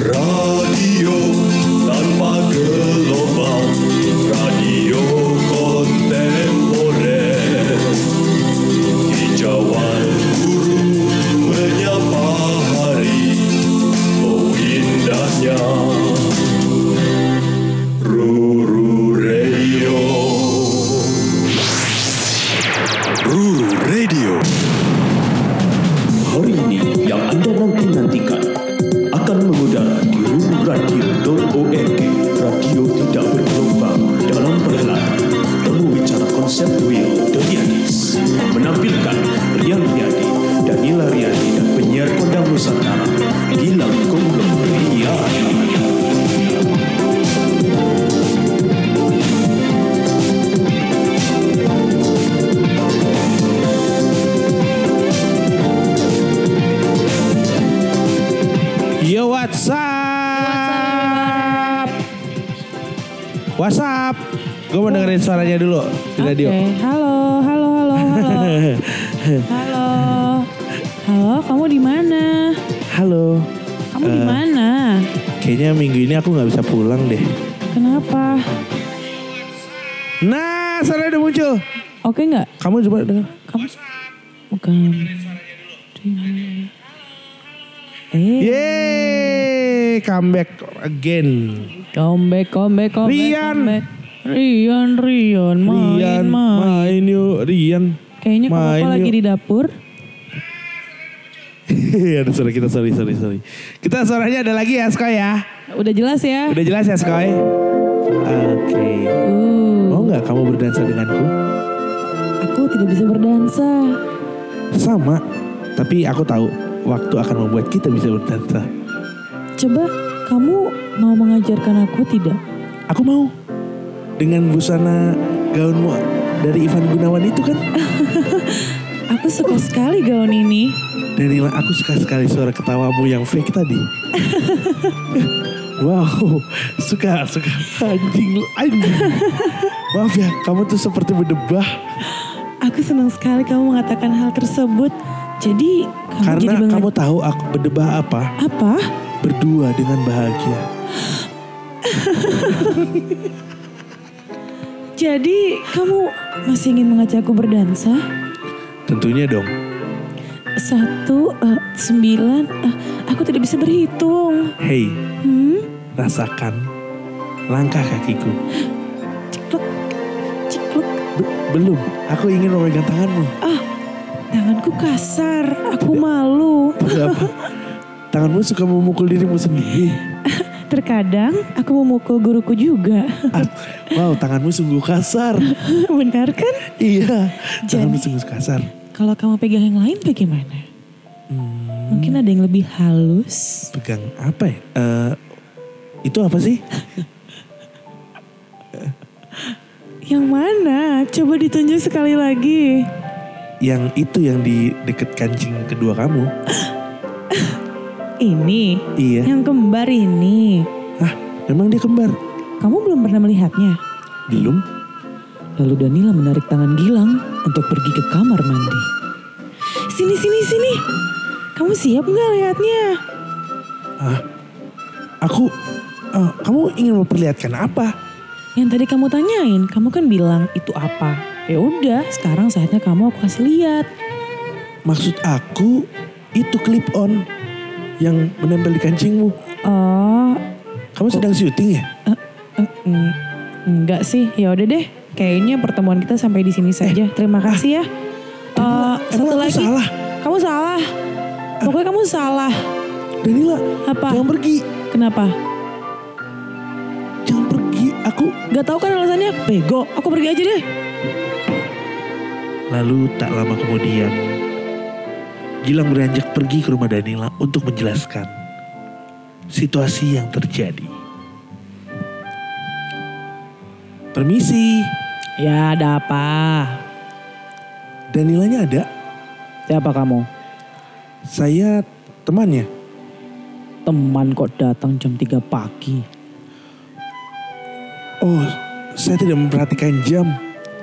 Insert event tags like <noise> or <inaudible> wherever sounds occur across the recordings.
Radio comeback, comeback, Rian. comeback. Rian, Rian, main, Rian, main. main yuk, Rian. Kayaknya kamu main kok lagi yuk. di dapur. <laughs> Ada suara kita, sorry, sorry, sorry. Kita suaranya ada lagi ya, Skoy ya. Udah jelas ya? Udah jelas ya, Skoy? Oke. Uh, Mau nggak kamu berdansa denganku? aku tidak bisa berdansa. Sama, tapi aku tahu waktu akan membuat kita bisa berdansa. Coba kamu mau mengajarkan aku tidak? Aku mau dengan busana gaunmu dari Ivan Gunawan itu kan. <laughs> Aku suka sekali gaun ini. Danila, aku suka sekali suara ketawamu yang fake tadi. <laughs> wow, suka, suka. Anjing, anjing. Maaf ya, kamu tuh seperti berdebah. Aku senang sekali kamu mengatakan hal tersebut. Jadi kamu Karena jadi menga- kamu tahu aku berdebah apa? apa? Berdua dengan bahagia. <laughs> Jadi kamu masih ingin mengajakku berdansa? Tentunya dong. Satu, eh, sembilan, eh, aku tidak bisa berhitung. Hey, Hmm, rasakan langkah kakiku. ciklek, ciklek. Be- belum, aku ingin memegang tanganmu. Ah, tanganku kasar. Aku malu. <laughs> Tanganmu suka memukul dirimu sendiri. Terkadang aku memukul guruku juga. Ah, wow, tanganmu sungguh kasar. <laughs> Benar kan? Iya, tanganmu Jadi- sungguh kasar. Kalau kamu pegang yang lain bagaimana? Mungkin ada yang lebih halus. Pegang apa ya? Eh, itu apa sih? <laughs> Yang mana? Coba ditunjuk sekali lagi. Yang itu yang di deket kancing kedua kamu. <laughs> Ini. Iya. Yang kembar ini. Hah, memang dia kembar? Kamu belum pernah melihatnya. Belum? Lalu Danila menarik tangan Gilang untuk pergi ke kamar mandi. Sini, sini, sini. Kamu siap nggak lihatnya? Ah, aku, eh, kamu ingin memperlihatkan apa? Yang tadi kamu tanyain, kamu kan bilang itu apa? Ya udah, sekarang saatnya kamu aku kasih lihat. Maksud aku itu clip on yang menempel di kancingmu. Oh, Kamu sedang syuting ya? eh, eh, mm, enggak sih. Ya udah deh. Kayaknya pertemuan kita sampai di sini saja. Terima kasih ya. Eh, satu aku lagi. salah? Kamu salah. Pokoknya kamu salah. Danila, Apa? jangan pergi, Kenapa? jangan pergi. Aku Gak tahu kan alasannya? Bego. Aku pergi aja deh. Lalu tak lama kemudian, Gilang beranjak pergi ke rumah Danila untuk menjelaskan situasi yang terjadi. Permisi, Ya ada apa? Danilanya ada? Siapa kamu? Saya temannya. Teman kok datang jam 3 pagi. Oh, saya tidak memperhatikan jam.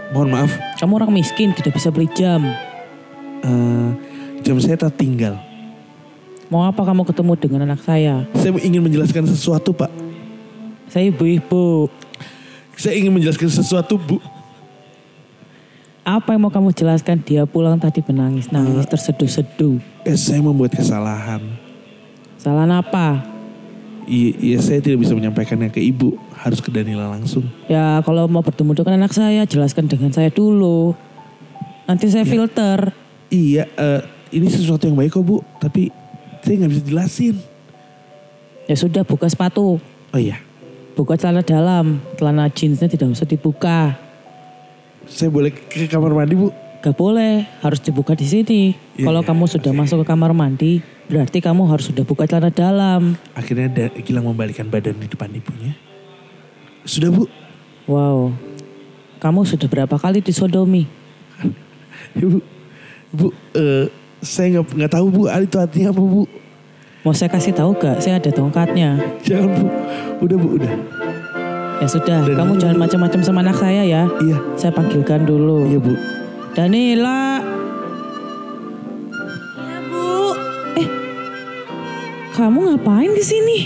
Mohon maaf, Kamu orang miskin tidak bisa beli jam. eh, jam saya tertinggal. Mau apa kamu ketemu dengan anak saya? Saya ingin menjelaskan sesuatu, Pak. Saya ibu-ibu. Saya ingin menjelaskan sesuatu, Bu. Apa yang mau kamu jelaskan? Dia pulang tadi menangis-nangis, terseduh-seduh. Eh, saya membuat kesalahan. Salah apa? Iya, iya, saya tidak bisa menyampaikannya ke ibu. Harus ke Danila langsung. Ya kalau mau bertemu dengan anak saya, jelaskan dengan saya dulu. Nanti saya filter. Iya, eh, ini sesuatu yang baik kok, Bu. Tapi saya nggak bisa jelasin. Ya sudah, buka sepatu. Oh iya, Buka celana dalam. Celana jeansnya tidak usah dibuka. saya boleh ke kamar mandi, Bu? Gak boleh, harus dibuka di sini. Iya, Kalau iya. kamu sudah masuk ke kamar mandi, berarti kamu harus sudah buka celana dalam. Akhirnya da- Gilang membalikan badan di depan ibunya. Sudah, Bu. Wow, kamu sudah berapa kali disodomi? <laughs> Bu, Bu, eh, saya nggak nggak tahu Bu, itu artinya apa Bu? Mau saya kasih tahu gak? Saya ada tongkatnya. Jangan Bu, udah Bu, udah. Ya sudah, Dan- kamu jangan macam-macam sama anak saya ya. Iya, Saya panggilkan dulu. iya Bu. Danila. Ya bu. Eh, kamu ngapain di sini?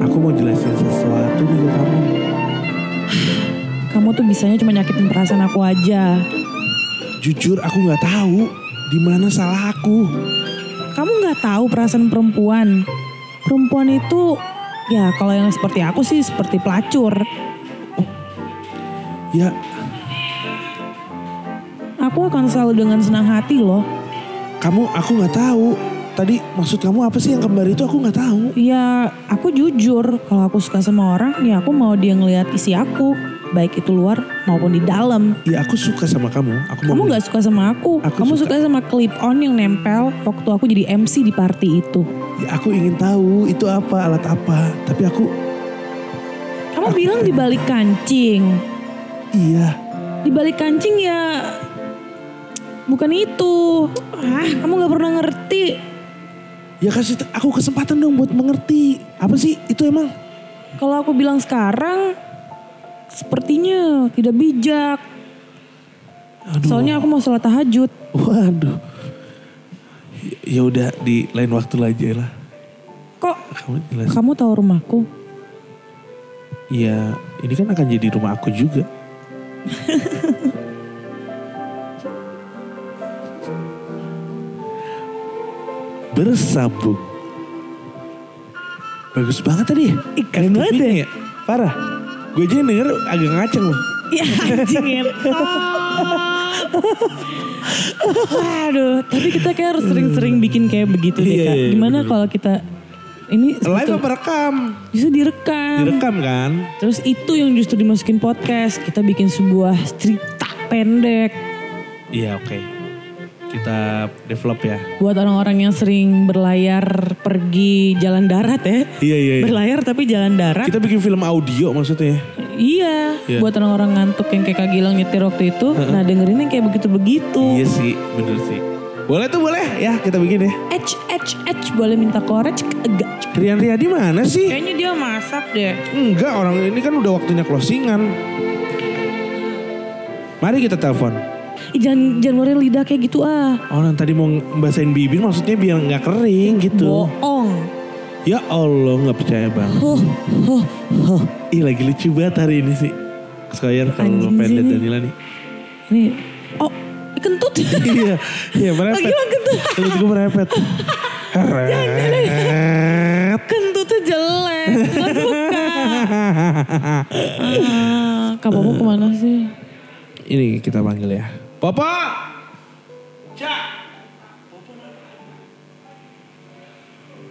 Aku mau jelasin sesuatu nih ke kamu. Kamu tuh bisanya cuma nyakitin perasaan aku aja. Jujur aku nggak tahu di mana salah aku. Kamu nggak tahu perasaan perempuan. Perempuan itu, ya kalau yang seperti aku sih seperti pelacur. Ya, Aku akan selalu dengan senang hati loh. kamu aku nggak tahu. Tadi maksud kamu apa sih yang kembar itu aku nggak tahu. Ya, aku jujur kalau aku suka sama orang, ya aku mau dia ngelihat isi aku, baik itu luar maupun di dalam. Ya aku suka sama kamu. Aku mau Kamu nggak suka sama aku. Aku Kamu suka. suka. sama clip on yang nempel waktu aku jadi MC di party itu. Ya aku ingin tahu itu apa alat apa. Tapi aku Kamu bilang di balik kancing. iya. Di balik kancing ya bukan itu. Ah, kamu nggak pernah ngerti. Ya kasih aku kesempatan dong buat mengerti. Apa sih itu emang? Kalau aku bilang sekarang sepertinya tidak bijak. Aduh. Soalnya aku mau sholat tahajud. Waduh. Ya udah di lain waktu lah aja lah. Kok Kamu kamu tahu rumahku? Ya ini kan akan jadi rumah aku juga. <laughs> Bersambung. Bagus banget tadi ya. Keren banget FTV-nya ya. Parah. Gue aja yang denger agak ngaceng loh. Ya anjing. Aduh, tapi kita kayak harus sering-sering bikin kayak begitu deh Iya, kak. iya, Gimana kalau kita ini Live apa rekam? bisa direkam. Direkam kan? Terus itu yang justru dimasukin podcast. Kita bikin sebuah cerita pendek Iya oke. Kita develop ya. buat orang-orang yang sering berlayar pergi jalan darat ya. Iya iya. iya. Berlayar tapi jalan darat. Kita bikin film audio maksudnya. Iya, Iya. buat orang-orang ngantuk yang kayak Kak Gilang nyetir waktu itu. Nah dengerin yang kayak begitu-begitu. Iya sih, bener sih. Boleh tuh boleh ya kita bikin ya. H, H, H, boleh minta korek? Enggak. Rian Riyadi mana sih? Kayaknya dia masak deh. Enggak, orang ini kan udah waktunya closingan. Mari kita telepon. Jangan, jangan ngeluarin lidah kayak gitu ah. Orang tadi mau basahin bibir maksudnya biar nggak kering gitu. Boong. Ya Allah nggak percaya bang. Huh, huh, huh. Ih lagi lucu banget hari ini sih. Skoyer kalau ini. Danila nih. Nih. Oh, kentut. iya, iya merepet. Lagi mah kentut. Kalau gue merepet. Kentutnya jelek. Gak suka. <laughs> Ah, Kak Bobo ke mana sih? Ini kita panggil ya. Papa.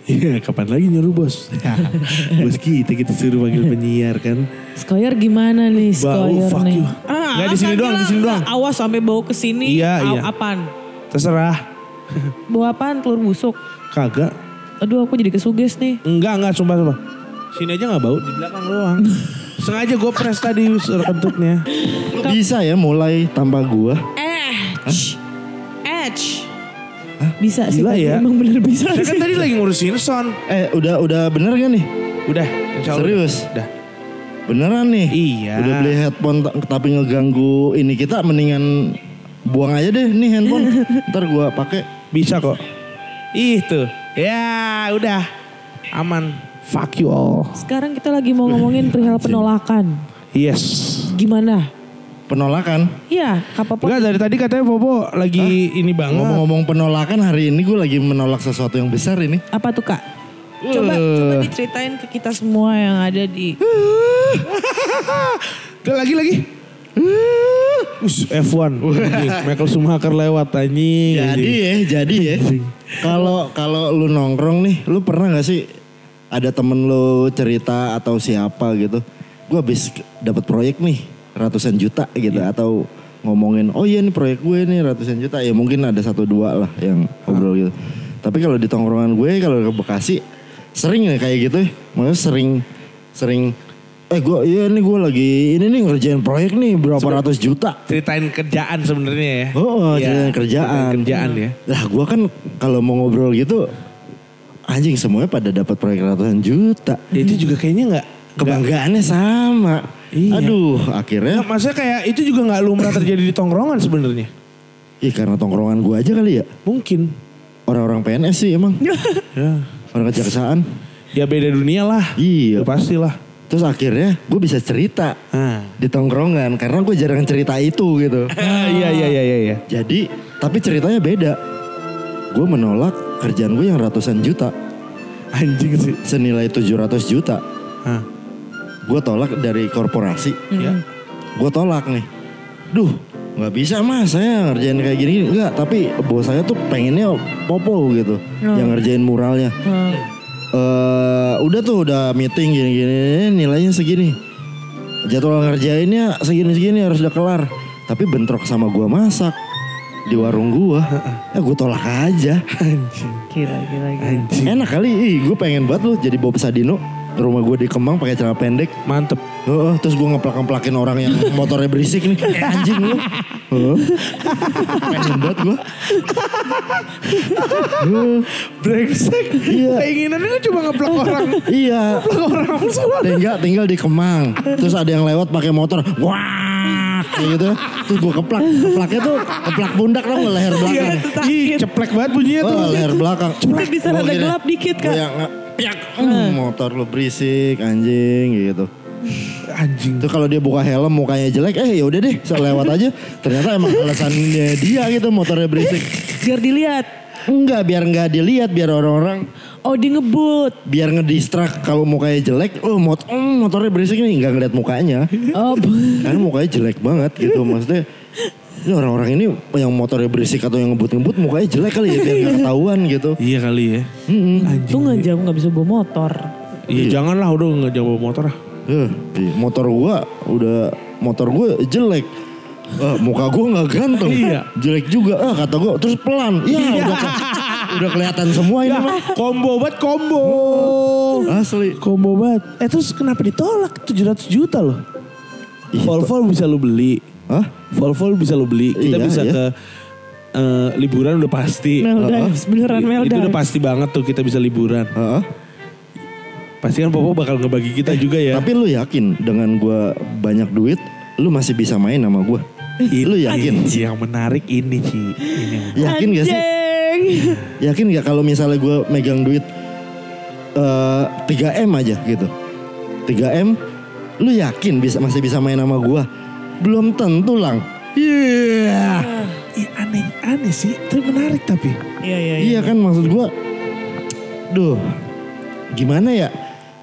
Iya, kapan lagi nyuruh bos? <laughs> bos kita kita suruh panggil penyiar kan. Skoyer gimana nih Bau, Skoyer fuck nih? you. Nggak, di sini doang, di sini doang. Awas sampai bau ke sini. Iya, iya. Apaan? Terserah. Bau apaan? Telur busuk. Kagak. Aduh aku jadi kesuges nih. Enggak, enggak, sumpah, sumpah. Sini aja gak bau, di belakang doang. <laughs> Sengaja gue press tadi suruh kentutnya. Bisa ya mulai tanpa gua. Eh, Edge. Bisa sih Gila ya. emang bener bisa Saya sih. kan tadi lagi ngurusin son. Eh udah udah bener gak nih? Udah, insya Allah. Serius? Udah. Beneran nih? Iya. Udah beli headphone ta- tapi ngeganggu ini kita mendingan buang aja deh nih handphone. <laughs> Ntar gua pakai. Bisa kok. Itu. Ya, udah. Aman. Fuck you all. Sekarang kita lagi mau ngomongin perihal penolakan. Yes. Gimana? Penolakan. Iya, apa Enggak dari tadi katanya Popo lagi ini banget. Ngomong-ngomong penolakan hari ini gue lagi menolak sesuatu yang besar ini. Apa tuh kak? Coba, coba diceritain ke kita semua yang ada di <laughs> Udah lagi lagi. Us, F1. <laughs> Anjing, Michael Schumacher lewat anjing. Jadi ya, jadi ya. Kalau kalau lu nongkrong nih, lu pernah gak sih ada temen lu cerita atau siapa gitu? Gue habis dapat proyek nih ratusan juta gitu atau ngomongin oh iya nih proyek gue nih ratusan juta ya mungkin ada satu dua lah yang ngobrol gitu. Tapi kalau di tongkrongan gue kalau ke Bekasi sering ya kayak gitu, ya. maksudnya sering sering eh gue iya nih gue lagi ini nih ngerjain proyek nih berapa ratus juta. Ceritain kerjaan sebenarnya ya. Oh, Iya, ceritain kerjaan. ceritain kerjaan ya. Lah gua kan kalau mau ngobrol gitu anjing semuanya pada dapat proyek ratusan juta. Ya, itu juga kayaknya nggak Kebanggaannya sama. Iya. Aduh, akhirnya nggak- maksudnya kayak itu juga nggak lumrah terjadi di tongkrongan sebenarnya. Ih karena tongkrongan gua aja kali ya. Mungkin. Orang-orang PNS sih emang. <laughs> Ya. Orang kejaksaan. Ya beda dunia lah. Iya. Ya pastilah. Terus akhirnya gue bisa cerita Ah. di tongkrongan karena gue jarang cerita itu gitu. <laughs> iya iya iya iya. iya. Jadi tapi ceritanya beda. Gue menolak kerjaan gue yang ratusan juta Anjing sih. senilai 700 juta. Ah. Gue tolak dari korporasi. Ya. gue tolak nih. Duh, nggak bisa mas saya ngerjain kayak gini. Enggak, tapi bos saya tuh pengennya popo gitu. Yang ngerjain muralnya. Eh, udah tuh udah meeting gini-gini nilainya segini. Jadwal ngerjainnya segini-segini harus udah kelar. Tapi bentrok sama gua masak di warung gua. Ya gue tolak aja. kira kira kira. Enak kali, ih gue pengen banget lu jadi Bob Sadino. Rumah gue di Kemang pakai celana pendek. Mantep. Heeh, terus gue ngeplak-ngeplakin orang yang motornya berisik nih. Eh, anjing lu. Heeh. Pengen banget gue. Brengsek. Iya. Keinginannya kan cuma ngeplak orang. Iya. orang semua. Tinggal tinggal di Kemang. Terus ada yang lewat pakai motor. Wah, kayak gitu. Terus gue keplak. Keplaknya tuh keplak pundak dong leher belakang. Ih, ceplek banget bunyinya tuh. Oh, leher belakang. Kita bisa rada gelap dikit kak. yang piak. Hmm, motor lu berisik anjing gitu. Anjing. Itu kalau dia buka helm mukanya jelek, eh ya udah deh, saya lewat aja. Ternyata emang alasannya dia gitu motornya berisik. Biar dilihat. Enggak, biar enggak dilihat, biar orang-orang Oh di ngebut. biar ngedistrak kalau mukanya jelek, oh mot mm, motornya berisik nih nggak ngeliat mukanya. Oh, Karena mukanya jelek banget gitu maksudnya. Ini orang-orang ini yang motornya berisik atau yang ngebut-ngebut mukanya jelek kali ya biar nggak ketahuan gitu. Iya kali ya. Mm-mm. untung aja aku nggak bisa bawa motor. Iya janganlah udah nggak jangan bawa motor ah. Eh, iya, motor gua udah motor gua jelek. Eh, muka gua nggak ganteng. Iya. Jelek juga. Ah, kata gua terus pelan. Iya, udah udah kelihatan semua ini mah. <laughs> Combo banget combo. Asli. Combo banget. Eh terus kenapa ditolak 700 juta loh? Volvo bisa lu beli. Hah? Volvo bisa lu beli. Kita Iya, bisa iya. ke eh, liburan udah pasti. Meldives, beneran Itu Meldives. udah pasti banget tuh kita bisa liburan. Heeh. Pasti kan Popo bakal ngebagi kita juga ya. Tapi lu yakin dengan gua banyak duit, lu masih bisa main sama gua? Lu yakin? Yang menarik ini Ci. Ini. Yakin gak sih? Anjing. Yakin gak kalau misalnya gua megang duit eh 3M aja gitu. 3M, lu yakin bisa masih bisa main sama gua? Belum tentu lang. Iya. Ih, aneh aneh sih. Tapi menarik tapi. Iya iya iya. Iya kan maksud gua. Duh. Gimana ya?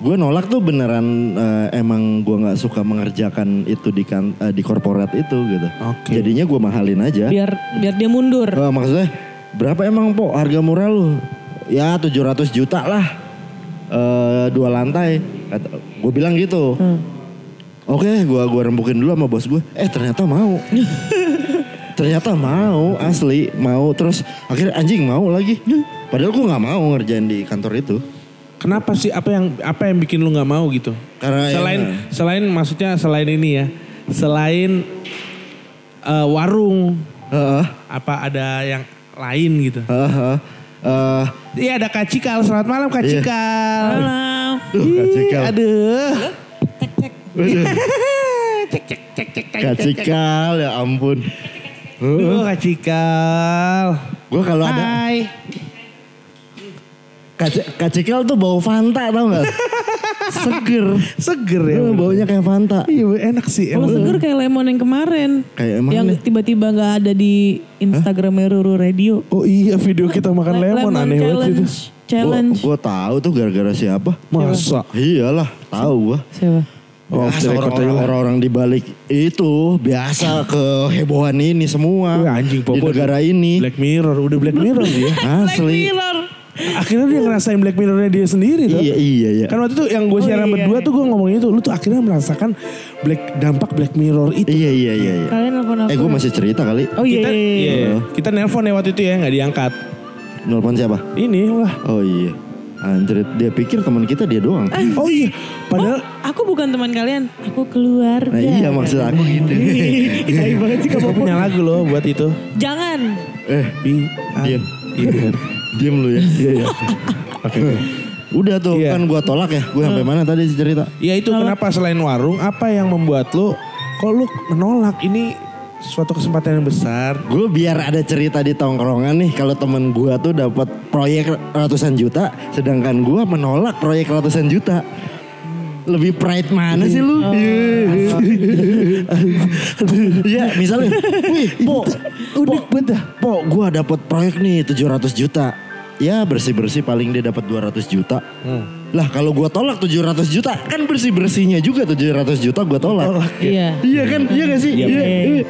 Gue nolak tuh beneran eh, emang gua nggak suka mengerjakan itu di kan eh, di korporat itu gitu. Oke. Jadinya gua mahalin aja. Biar biar dia mundur. Eh, maksudnya berapa emang po harga murah lu? Ya 700 juta lah. Eh dua lantai. Gue bilang gitu. Oke, gua gua rembukin dulu sama bos gue. Eh ternyata mau. <laughs> ternyata mau asli mau terus akhirnya anjing mau lagi. Padahal gue nggak mau ngerjain di kantor itu. Kenapa sih apa yang apa yang bikin lu nggak mau gitu? Karena ya- selain selain maksudnya selain ini ya, selain eh, warung Heeh, apa ada yang lain gitu? heeh, heeh. Eh, Iya ada Kak Cikal, selamat malam Kak Iya. Cikal. Malam. duh, Kak Cikal. Aduh. Waduh, <laughs> cek cek cek cek cek. Kak Cikal ya ampun. Aduh Kak Cikal. Gue kalau ada Hai. Kacikal tuh bau Fanta tau gak? <laughs> Seger. Seger ya. Eh, bener. baunya kayak Fanta. Iya enak sih. Kalau emang. seger kayak lemon yang kemarin. Kayak emang yang tiba-tiba nggak ada di Instagramnya Ruru Radio. Oh iya video kita makan Le- lemon, aneh banget challenge. itu. Challenge. Gue tahu tuh gara-gara siapa? Masa? Iyalah, tahu gua. Siapa? Oh, orang-orang di balik itu biasa kehebohan ini semua. Wih, anjing di Popo negara ini. Black Mirror, udah Black Mirror dia. Asli. Akhirnya dia ngerasain Black Mirrornya dia sendiri tuh. Iya iya iya. Kan waktu itu yang gue Oh, siaran iya, berdua iya. tuh gue ngomongin itu. Lu tuh akhirnya merasakan black dampak Black Mirror itu. Iya iya iya. iya. Kalian nelfon aku. Eh gue masih cerita kali. Oh iya. Kita, iya, iya. iya, kita nelpon ya waktu itu ya nggak diangkat. Nelpon siapa? Ini lah. Oh iya. Anjir, dia pikir teman kita dia doang. Oh iya, padahal Aku bukan teman kalian, aku keluarga. Nah iya maksud aku gitu. Tai banget sih kamu. punya lagu loh buat itu. Jangan. eh, Bi, diam. Diam lu ya. Iya iya. <laughs> Oke. Udah tuh Iya. kan gua tolak ya. Gue sampai mana tadi cerita? Ya itu kenapa selain warung, apa yang membuat lu kok lu menolak ini suatu kesempatan yang besar? Gue biar ada cerita di tongkrongan nih kalau temen gue tuh dapat proyek ratusan juta, sedangkan gue menolak proyek ratusan juta. Lebih pride mana sih lu? Iya, misalnya, wih, po, <laughs> udah bentar, po, gue dapat proyek nih 700 juta. Ya bersih bersih paling dia dapat 200 juta. Lah kalau gue tolak 700 juta, kan bersih bersihnya juga 700 juta gue tolak. Iya. Iya kan, iya gak sih? Iya, Iya, iya.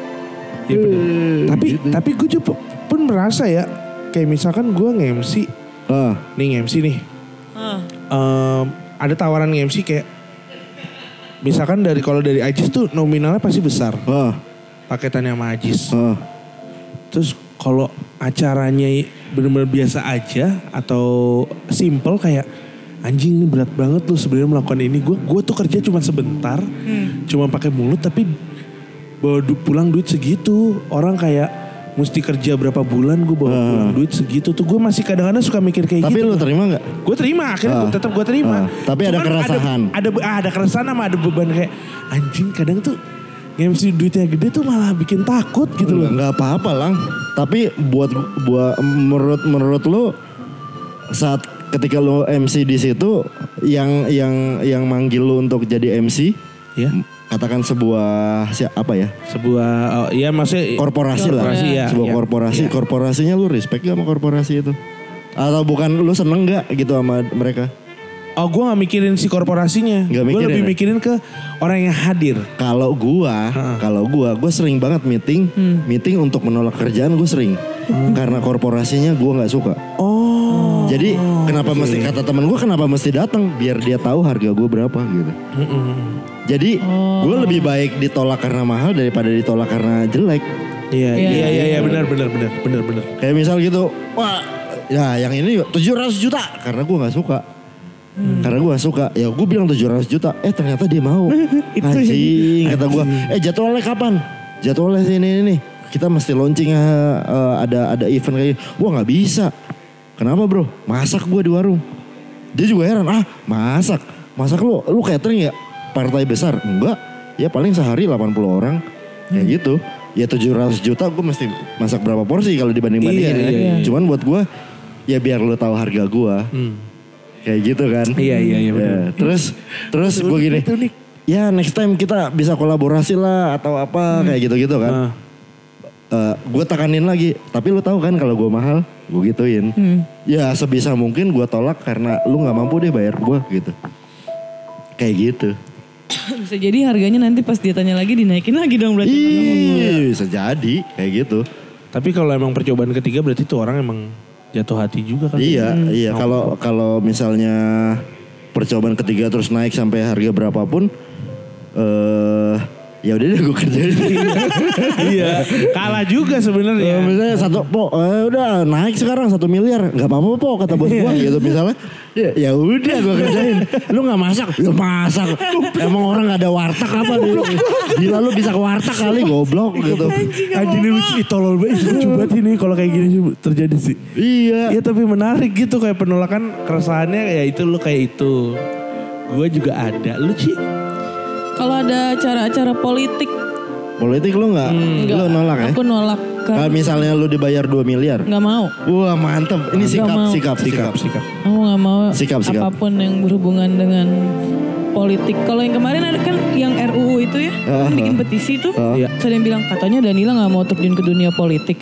Iya bener. Tapi gitu. tapi gue juga pun merasa ya kayak misalkan gue nge-MC Ah, nih nge-MC nih. Ah. Em, ada tawaran nge-MC kayak misalkan dari kalau dari Ajis tuh nominalnya pasti besar ah, paketannya sama Ajis. ah. Terus kalau acaranya benar-benar biasa aja atau simple kayak anjing ini berat banget lu sebenarnya melakukan ini. Gue gue tuh kerja cuma sebentar, cuma pakai mulut tapi bawa du- pulang duit segitu. Orang kayak mesti kerja berapa bulan gue bawa Ah. pulang duit segitu tuh gue masih kadang-kadang suka mikir kayak Tapi gitu. lu terima nggak? Gue terima akhirnya Ah. gua tetap gue terima. Ah, tapi ada Cuman keresahan. Ada ada, ah, ada keresahan sama ada beban kayak anjing kadang tuh nge-MC duitnya gede tuh malah bikin takut gitu loh. Nggak apa-apa lang. Tapi buat buat menurut menurut lu saat ketika lu MC di situ yang yang yang manggil lu untuk jadi MC Ya. Katakan sebuah si- apa ya Sebuah oh, ya maksudnya korporasi lah Korporasi, ya, sebuah ya. korporasi Ya. korporasinya lu respect gak sama korporasi itu atau bukan lu seneng gak gitu sama mereka Oh gue gak mikirin si korporasinya. Nggak Gue mikirin lebih ya? mikirin ke orang yang hadir. Kalau gua, kalau gua, gua sering banget meeting, meeting untuk menolak kerjaan gue sering, karena korporasinya gua nggak suka. Oh. Jadi kenapa mesti kata temen gua kenapa mesti datang biar dia tahu harga gua berapa gitu. Jadi gue lebih baik ditolak karena mahal daripada ditolak karena jelek. Iya Iya, iya iya iya benar benar benar benar benar. Kayak misal gitu, wah ya yang ini 700 juta. Karena gua nggak suka. Karena gue gak suka. Ya gue bilang 700 juta Eh ternyata dia mau. <laughs> Anjing Kata gue Eh jadwalnya kapan? Jadwalnya ini ini. Nih Kita mesti launching eh, Ada ada event kayak gini. Wah gak bisa. Kenapa bro? Masak gue di warung. Dia juga heran Ah masak? Masak lu Lu catering ya Partai besar Enggak Ya paling sehari 80 orang Kayak gitu Ya 700 juta gue mesti masak berapa porsi kalau dibanding-bandingin Iya, ya. iya, iya. Cuman buat gue Ya biar lu tahu harga gue Kayak gitu kan. Iya, iya, iya. Ya, Terus terus gue gini. Ya next time kita bisa kolaborasi lah atau apa kayak gitu-gitu kan. Ah. gue tekanin lagi. Tapi lu tahu kan kalau gue mahal, gue gituin. Ya sebisa mungkin gue tolak karena lu nggak mampu deh bayar gue gitu. Kayak gitu. Bisa jadi harganya nanti pas dia tanya lagi dinaikin lagi dong berarti. Ih, bisa jadi kayak gitu. Tapi kalau emang percobaan ketiga berarti tuh orang emang jatuh hati juga kan. Iya, iya. Kalau kalau misalnya percobaan ketiga terus naik sampai harga berapapun, eh ya udah deh gue kerjain. <laughs> iya. Kalah juga Ya, sebenarnya. misalnya satu po, eh, udah naik sekarang satu miliar, nggak apa-apa po kata bos gua gitu misalnya. Ya, ya udah gue kerjain. Lu nggak masak? Ya masak. Emang orang nggak ada warteg apa? Gila lu bisa ke warteg kali goblok gitu. Anjing ini lucu, tolol banget, lucu banget ini kalau kayak gini terjadi sih. Iya. Iya tapi menarik gitu kayak penolakan keresahannya ya itu lu kayak itu. Gue juga ada. Lu Ci? Kalau ada acara-acara politik Politik lu nggak? Lu nolak ya? Aku nolak Kalau misalnya lu dibayar 2 miliar. Nggak mau. Wah mantep. Ini sikap, mau. sikap, sikap, Sikap. Aku nggak mau Sikap, sikap. apa pun yang berhubungan dengan politik. Kalau yang kemarin ada kan yang RUU itu ya, kan bikin petisi tuh. Iya. Ada yang bilang katanya Danila nggak mau terjun ke dunia politik.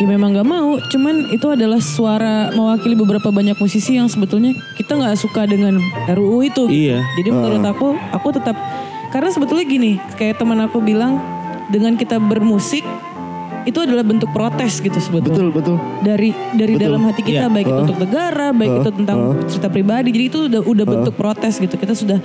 Ya memang nggak mau, cuman itu adalah suara mewakili beberapa banyak musisi yang sebetulnya kita nggak suka dengan RUU itu. Iya. Jadi menurut aku, aku tetap karena sebetulnya gini, kayak teman aku bilang dengan kita bermusik itu adalah bentuk protes gitu sebetulnya Betul, betul. dari dari Betul. dalam hati kita Iya. baik itu Uh. untuk negara baik Uh. itu tentang Uh. cerita pribadi jadi itu udah udah bentuk protes gitu kita sudah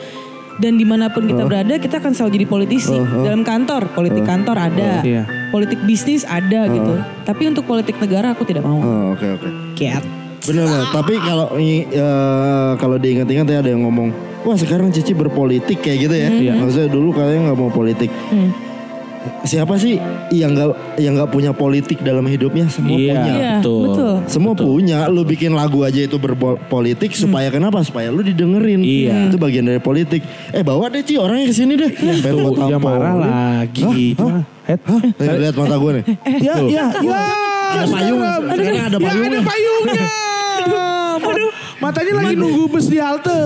dan di mana pun kita berada kita akan selalu jadi politisi dalam kantor politik kantor ada Iya. politik bisnis ada gitu tapi untuk politik negara aku tidak mau Oh, oke, oke. Cat. Bener banget. Tapi kalau eh, kalau diingat-ingat ya ada yang ngomong, wah sekarang Cici berpolitik kayak gitu ya. Iya. Maksudnya dulu katanya nggak mau politik. Hmm. Siapa sih yang nggak yang nggak punya politik dalam hidupnya? Semua Iya. punya. Iya, betul. betul. Semua punya. Lu bikin lagu aja itu berpolitik supaya kenapa? Supaya lu didengerin. Iya. Itu bagian dari politik. Eh bawa deh Ci orangnya ke sini deh. Dia tampol. marah lagi. Hah? Head. Eh, lihat mata gue nih. Ya, ya, ya. Ada payung. Ada Ya, payungnya. ada payungnya. <laughs> Matanya lagi nunggu bus di halte. <laughs>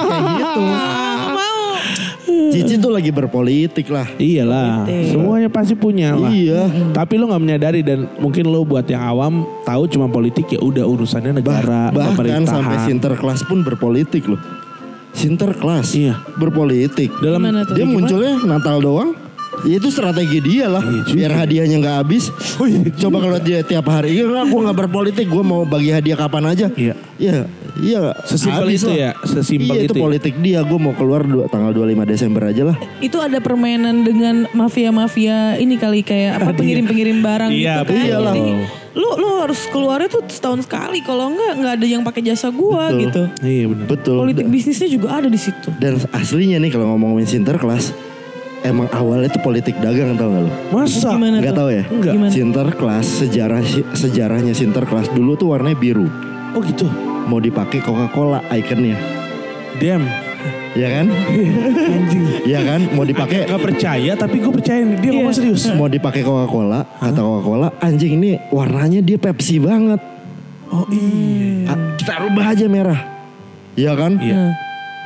Kayak gitu. Mau Cici tuh lagi berpolitik lah. Iyalah, Politik. semuanya pasti punya lah. Iya. Tapi lo nggak menyadari dan mungkin lo buat yang awam tahu cuma politik ya udah urusannya negara, Bah- bahkan pemerintahan. sampai Sinterklas pun berpolitik loh. Sinterklas Iya. berpolitik. Dalam Gimana tuh? Dia munculnya Natal doang. Ya itu strategi dia lah. Iya biar hadiahnya nggak habis. Coba kalau dia tiap hari, iya nggak, gue nggak berpolitik, gue mau bagi hadiah kapan aja. Iya. Iya, iya. Sesimpel habis itu lah. ya, sesimpel iya, itu itu ya. politik dia. Gue mau keluar dua, tanggal 25 Desember aja lah. itu ada permainan dengan mafia-mafia ini kali kayak apa pengirim-pengirim barang Iya, gitu kan. betul. Jadi lu lu harus keluarnya tuh setahun sekali kalau enggak nggak ada yang pakai jasa gua Betul. gitu. Iya benar. Betul. Politik bisnisnya juga ada di situ. Dan aslinya nih kalau ngomongin Sinterklas, emang awalnya tuh politik dagang tau gak lo? Masa? Gimana Nggak tuh? tahu ya? Enggak. Gimana? Sinterklas sejarah sejarahnya Sinterklas dulu tuh warnanya biru. Oh gitu. Mau dipakai Coca-Cola ikonnya. Damn. Ya kan? <laughs> Anjing. Ya kan? Mau dipakai Gak percaya tapi gue percaya nih. Dia ngomong serius. mau dipakai Coca-Cola, kata Coca-Cola, anjing ini warnanya dia Pepsi banget. Oh iya. Kita rubah aja merah. Iya kan? Iya.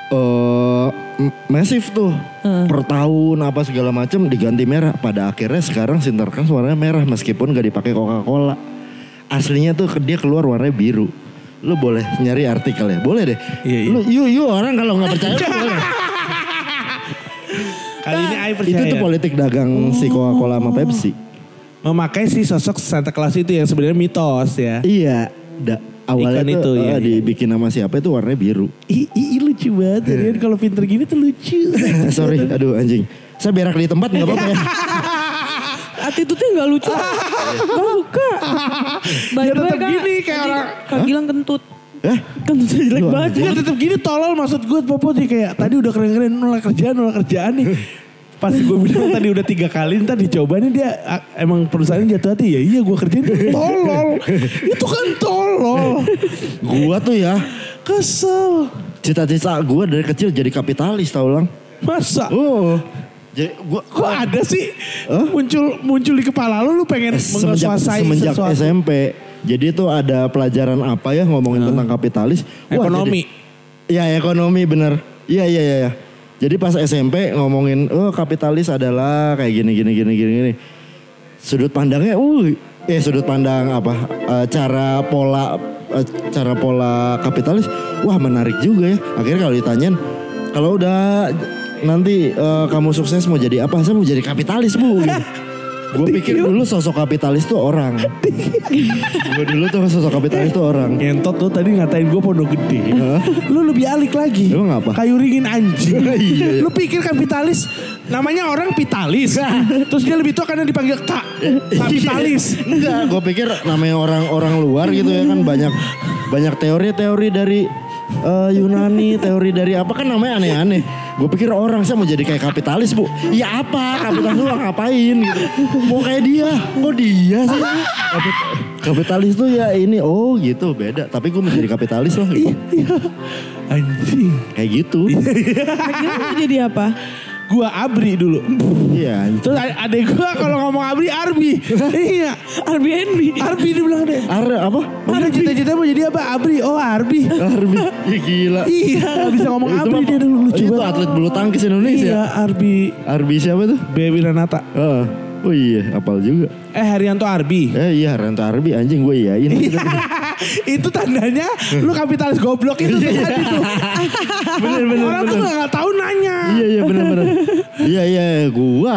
eh m- masif tuh per tahun apa segala macam diganti merah. Pada akhirnya sekarang Sinterklas warnanya merah meskipun gak dipakai Coca-Cola. Aslinya tuh dia keluar warnanya biru. Lu boleh nyari artikel ya boleh deh. Iya, iya. lu yuk yuk orang kalau nggak percaya lu <laughs> boleh. Kali ini Ai percaya. itu tuh politik dagang si Coca-Cola sama Pepsi. Memakai si sosok Santa Claus itu yang sebenarnya mitos ya. iya da, awalnya Ikon tuh itu, iya, eh, iya. dibikin sama siapa itu warnanya biru Ih, ih, lucu banget. Jadi kalau pinter gini tuh lucu. <laughs> sorry aduh anjing saya berak di tempat nggak apa-apa ya <laughs> Attitude-nya nggak lucu. <laughs> Gak suka. By Ya the way, tetap gini kayak orang- Kak Gilang kentut. eh Kentutnya jelek banget. Dia tetap gini tolol maksud gue Popo sih kayak tadi udah keren-keren nolak kerjaan nolak kerjaan nih. Pas gue bilang tadi udah tiga kali ntar dicoba nih dia emang perusahaan jatuh hati ya iya gue kerjain tolol. Itu kan tolol. gua tuh ya Kesel. cita-cita gua dari kecil jadi kapitalis tau lang Masa? Oh, jadi gua Kok ada sih muncul muncul di kepala lu lu pengen semenjak menguasai semenjak sesuatu. SMP. Jadi itu ada pelajaran apa ya ngomongin tentang kapitalis? Wah, Ekonomi. jadi- ya ekonomi bener. Iya iya iya. iya. Jadi pas SMP ngomongin oh kapitalis adalah kayak gini gini gini gini gini. Sudut pandangnya, uh, eh sudut pandang apa? eh, cara pola eh, cara pola kapitalis, wah menarik juga ya. Akhirnya kalau ditanyain, kalau udah nanti eh, kamu sukses mau jadi apa? Saya mau jadi kapitalis bu. <laughs> Gue pikir dulu sosok kapitalis tuh orang. gue dulu tuh sosok kapitalis tuh orang. Ngentot lu tadi ngatain gue pondok gede. Lu lebih alik lagi. Emang apa? Kayu ringin anjing. <laughs> Iya, iya. Lu pikir kapitalis namanya orang pitalis. <laughs> Terus dia lebih tua karena dipanggil kak. Kapitalis. <laughs> Enggak, gue pikir namanya orang-orang luar gitu ya kan banyak banyak teori-teori dari eh, Yunani, teori dari apa kan namanya aneh-aneh. Gue pikir orang saya mau jadi kayak kapitalis bu. Ya apa? Kapitalis lu ngapain gitu? Mau kayak dia? Kok dia sih? Kapit- kapitalis tuh ya ini oh gitu beda. Tapi gue mau jadi kapitalis loh. Gitu. Iya. Anjing. Kayak gitu. Kak Gilang mau jadi apa? Gua Abri dulu. Iya. Terus adek gua kalau ngomong Abri Arbi. <laughs> iya. Arbi dia bilang deh. Ar apa? Udah cita-cita mau jadi apa? Abri. Oh Arbi. Arbi. <laughs> Ya gila. iya gak bisa ngomong Itu Abri dia dulu lucu itu banget. atlet bulu tangkis Indonesia. Iya Arbi. Arbi siapa tuh? Baby Renata. Heeh. Oh iya, apal juga. Eh Haryanto Arbi. Eh iya, Rento Arbi anjing gue iyain. <laughs> itu tandanya lu kapitalis goblok itu tuh tadi tuh. bener bener Orang tuh bener. gak, tahu nanya. Iya iya bener bener. Iya iya <laughs> gua.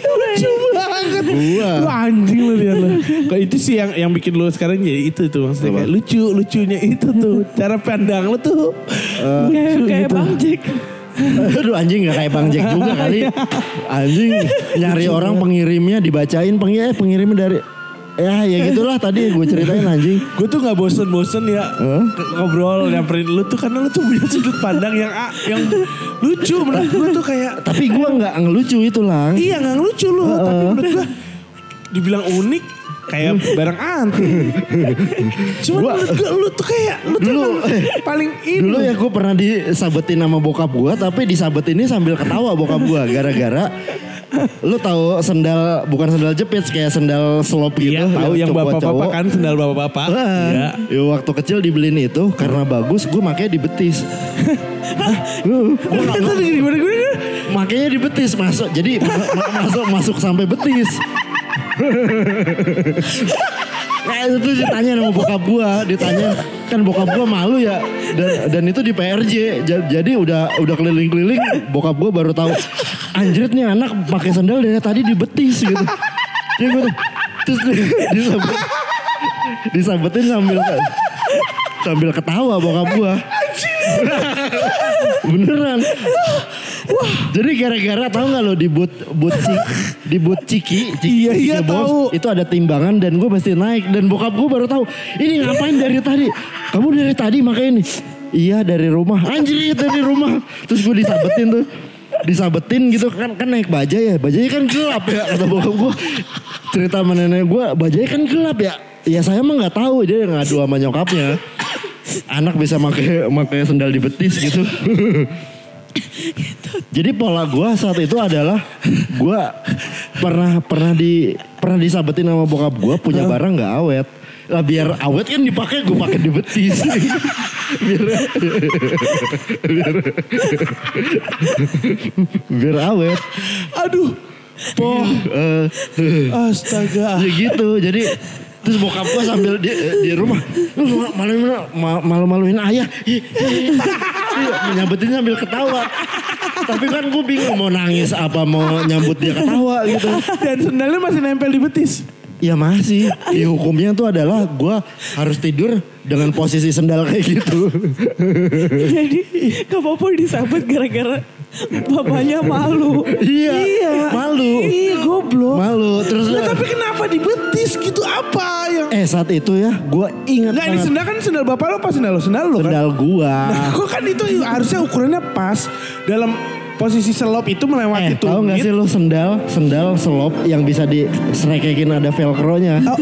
Lucu banget. Gua. Lu anjing lu lihat lu. Kok itu sih yang yang bikin lu sekarang jadi itu tuh maksudnya kayak lucu lucunya itu tuh cara pandang lu tuh. Kayak kayak Bang Jack. Aduh anjing gak kayak Bang Jack juga kali. Anjing nyari orang pengirimnya dibacain pengirim pengirimnya dari ya ya gitulah tadi gue ceritain anjing. Gue tuh gak bosen-bosen ya ke- ngobrol nyamperin lu tuh karena lu tuh punya sudut pandang yang ah, yang lucu menurut gue tuh kayak Tapi gue nggak ngelucu itu lang. iya nggak lucu lu tapi menurut gue dibilang unik kayak <laughs> barang antik. Cuman Gua- menurut gue lu tuh kayak lu tuh Dulu, <laughs> paling ini. Dulu ya gue pernah disabetin sama bokap gue tapi disabetinnya sambil ketawa bokap gue gara-gara lu tahu sendal bukan sendal jepit kayak sendal slop gitu Iya tahu yang bapak-bapak kan sendal bapak-bapak. Iya. ya, waktu kecil dibeliin itu karena bagus gue makanya di betis. Makanya di betis masuk jadi ma- ma- masuk masuk sampai betis. <laughs> Nah itu ditanya sama bokap gua, ditanya kan bokap gua malu ya dan dan itu di PRJ Ja- jadi udah udah keliling-keliling bokap gua baru tahu anjrit nih anak pakai sandal dari tadi di betis gitu. Dia gua tuh terus disabet, disabetin sambil sambil ketawa bokap gua. Beneran. Wah, jadi gara-gara tahu nggak lo di boot boot ciki, di boot ciki, ciki Iya, iya, tahu. itu ada timbangan dan gue mesti naik dan bokap gue baru tahu ini ngapain dari tadi? Kamu dari tadi makanya ini? Iya dari rumah. Anjir dari rumah. Terus gue disabetin tuh. Disabetin gitu kan kan naik bajai ya. Bajai kan gelap ya kata bokap gue. Cerita sama nenek gue bajai kan gelap ya. Ya saya mah nggak tahu dia ngadu sama nyokapnya. Anak bisa pakai pakai sendal di betis gitu. <laughs> Jadi pola gua saat itu adalah gua pernah pernah di pernah disabetin sama bokap gua punya barang nggak awet. Lah biar awet kan dipakai gue pakai di betis. <laughs> biar, biar, biar awet. Aduh. Poh. Eh, Astaga. ya gitu. Jadi terus bokap gua sambil di, di rumah lu malu malu maluin ayah? Nyabetin sambil ketawa. Tapi kan gue bingung mau nangis apa mau nyambut dia ketawa gitu. Dan sendalnya masih nempel di betis. Ya masih. Di hukumnya tuh adalah gue harus tidur dengan posisi sendal kayak gitu. Jadi gak apa-apa disabet gara-gara bapaknya malu. Iya, malu. Iya goblok. Malu. Terus Nah, tapi kenapa di betis gitu apa yang eh saat itu ya gue ingat Enggak ini sendal kan sendal bapak lo apa sendal lo? Sendal lo kan? sendal gua. Nah, kok kan itu harusnya ukurannya pas dalam posisi selop itu melewati Eh tahu nggak sih lu sendal sendal selop yang bisa di srekekin ada velcro-nya. Oh,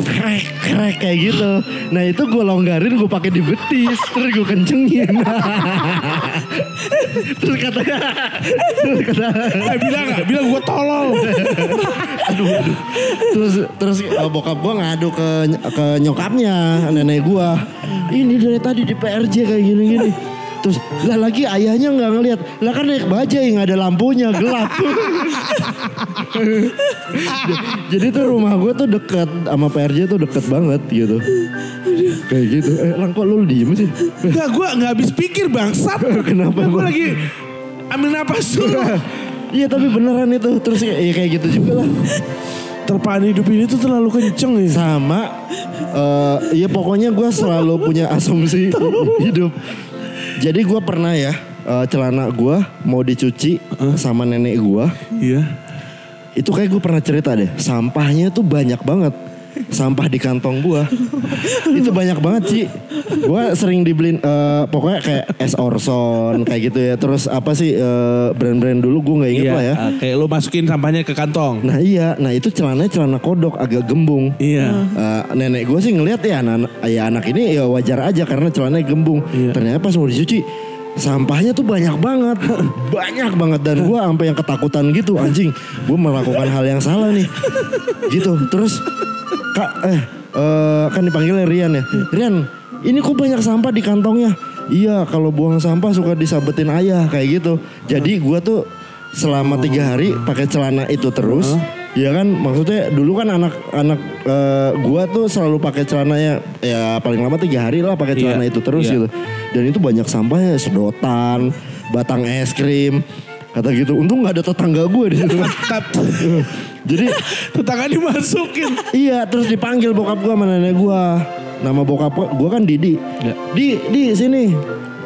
krek krek kayak gitu. Nah itu gue longgarin gue pakai di betis terus gue kencengin. <laughs> terus kata terus kata Eh bilang gak? Bilang gue tolol. aduh, aduh. Terus terus uh, bokap gue ngadu ke ke nyokapnya nenek gue. Ini dari tadi di PRJ kayak gini-gini. Terus lah lagi ayahnya nggak ngelihat. Lah kan naik bajai nggak ada lampunya gelap. <laughs> Jadi tuh rumah gue tuh deket sama PRJ tuh deket banget gitu. Kayak gitu. Eh lang kok lu diem sih? Enggak gue gak habis pikir bangsat. <laughs> Kenapa, Gue lagi ambil napas dulu. Iya tapi beneran itu. Terus ya kayak gitu juga lah. Terpaan hidup ini tuh terlalu kenceng ya. sama ya pokoknya gue selalu punya asumsi <laughs> hidup jadi gue pernah ya eh, celana gue mau dicuci sama nenek gue Iya. itu kayak gue pernah cerita deh sampahnya tuh banyak banget sampah di kantong gue itu banyak banget sih gue sering dibeliin eh, pokoknya kayak es Orson kayak gitu ya terus apa sih eh, brand-brand dulu gue nggak inget Iya. lah ya ah, Kayak lo masukin sampahnya ke kantong. nah iya nah itu celananya celana kodok agak gembung Iya. Eh, nenek gue sih ngeliat ya anak, ya anak ini ya wajar aja karena celananya gembung. Iya. Ternyata pas mau dicuci sampahnya tuh banyak banget, <laughs> banyak banget dan gue sampai yang ketakutan gitu anjing, gue melakukan hal yang salah nih, gitu. Terus kak eh eh, kan dipanggilnya Rian ya, Rian ini kok banyak sampah di kantongnya? Iya kalau buang sampah suka disabetin ayah kayak gitu. Jadi gue tuh selama tiga hari pakai celana itu terus. Ya kan maksudnya dulu kan anak-anak eh, gua tuh selalu pakai celananya ya paling lama tiga hari lah pakai celana Iya, itu terus iya. gitu. Dan itu banyak sampahnya sedotan, batang es krim, kata gitu. Untung nggak ada tetangga gue di situ. <laughs> Jadi Tetangga dimasukin. iya terus dipanggil bokap gua sama nenek gua. Nama bokap gua, gua kan Didi. Ya. Di, di sini.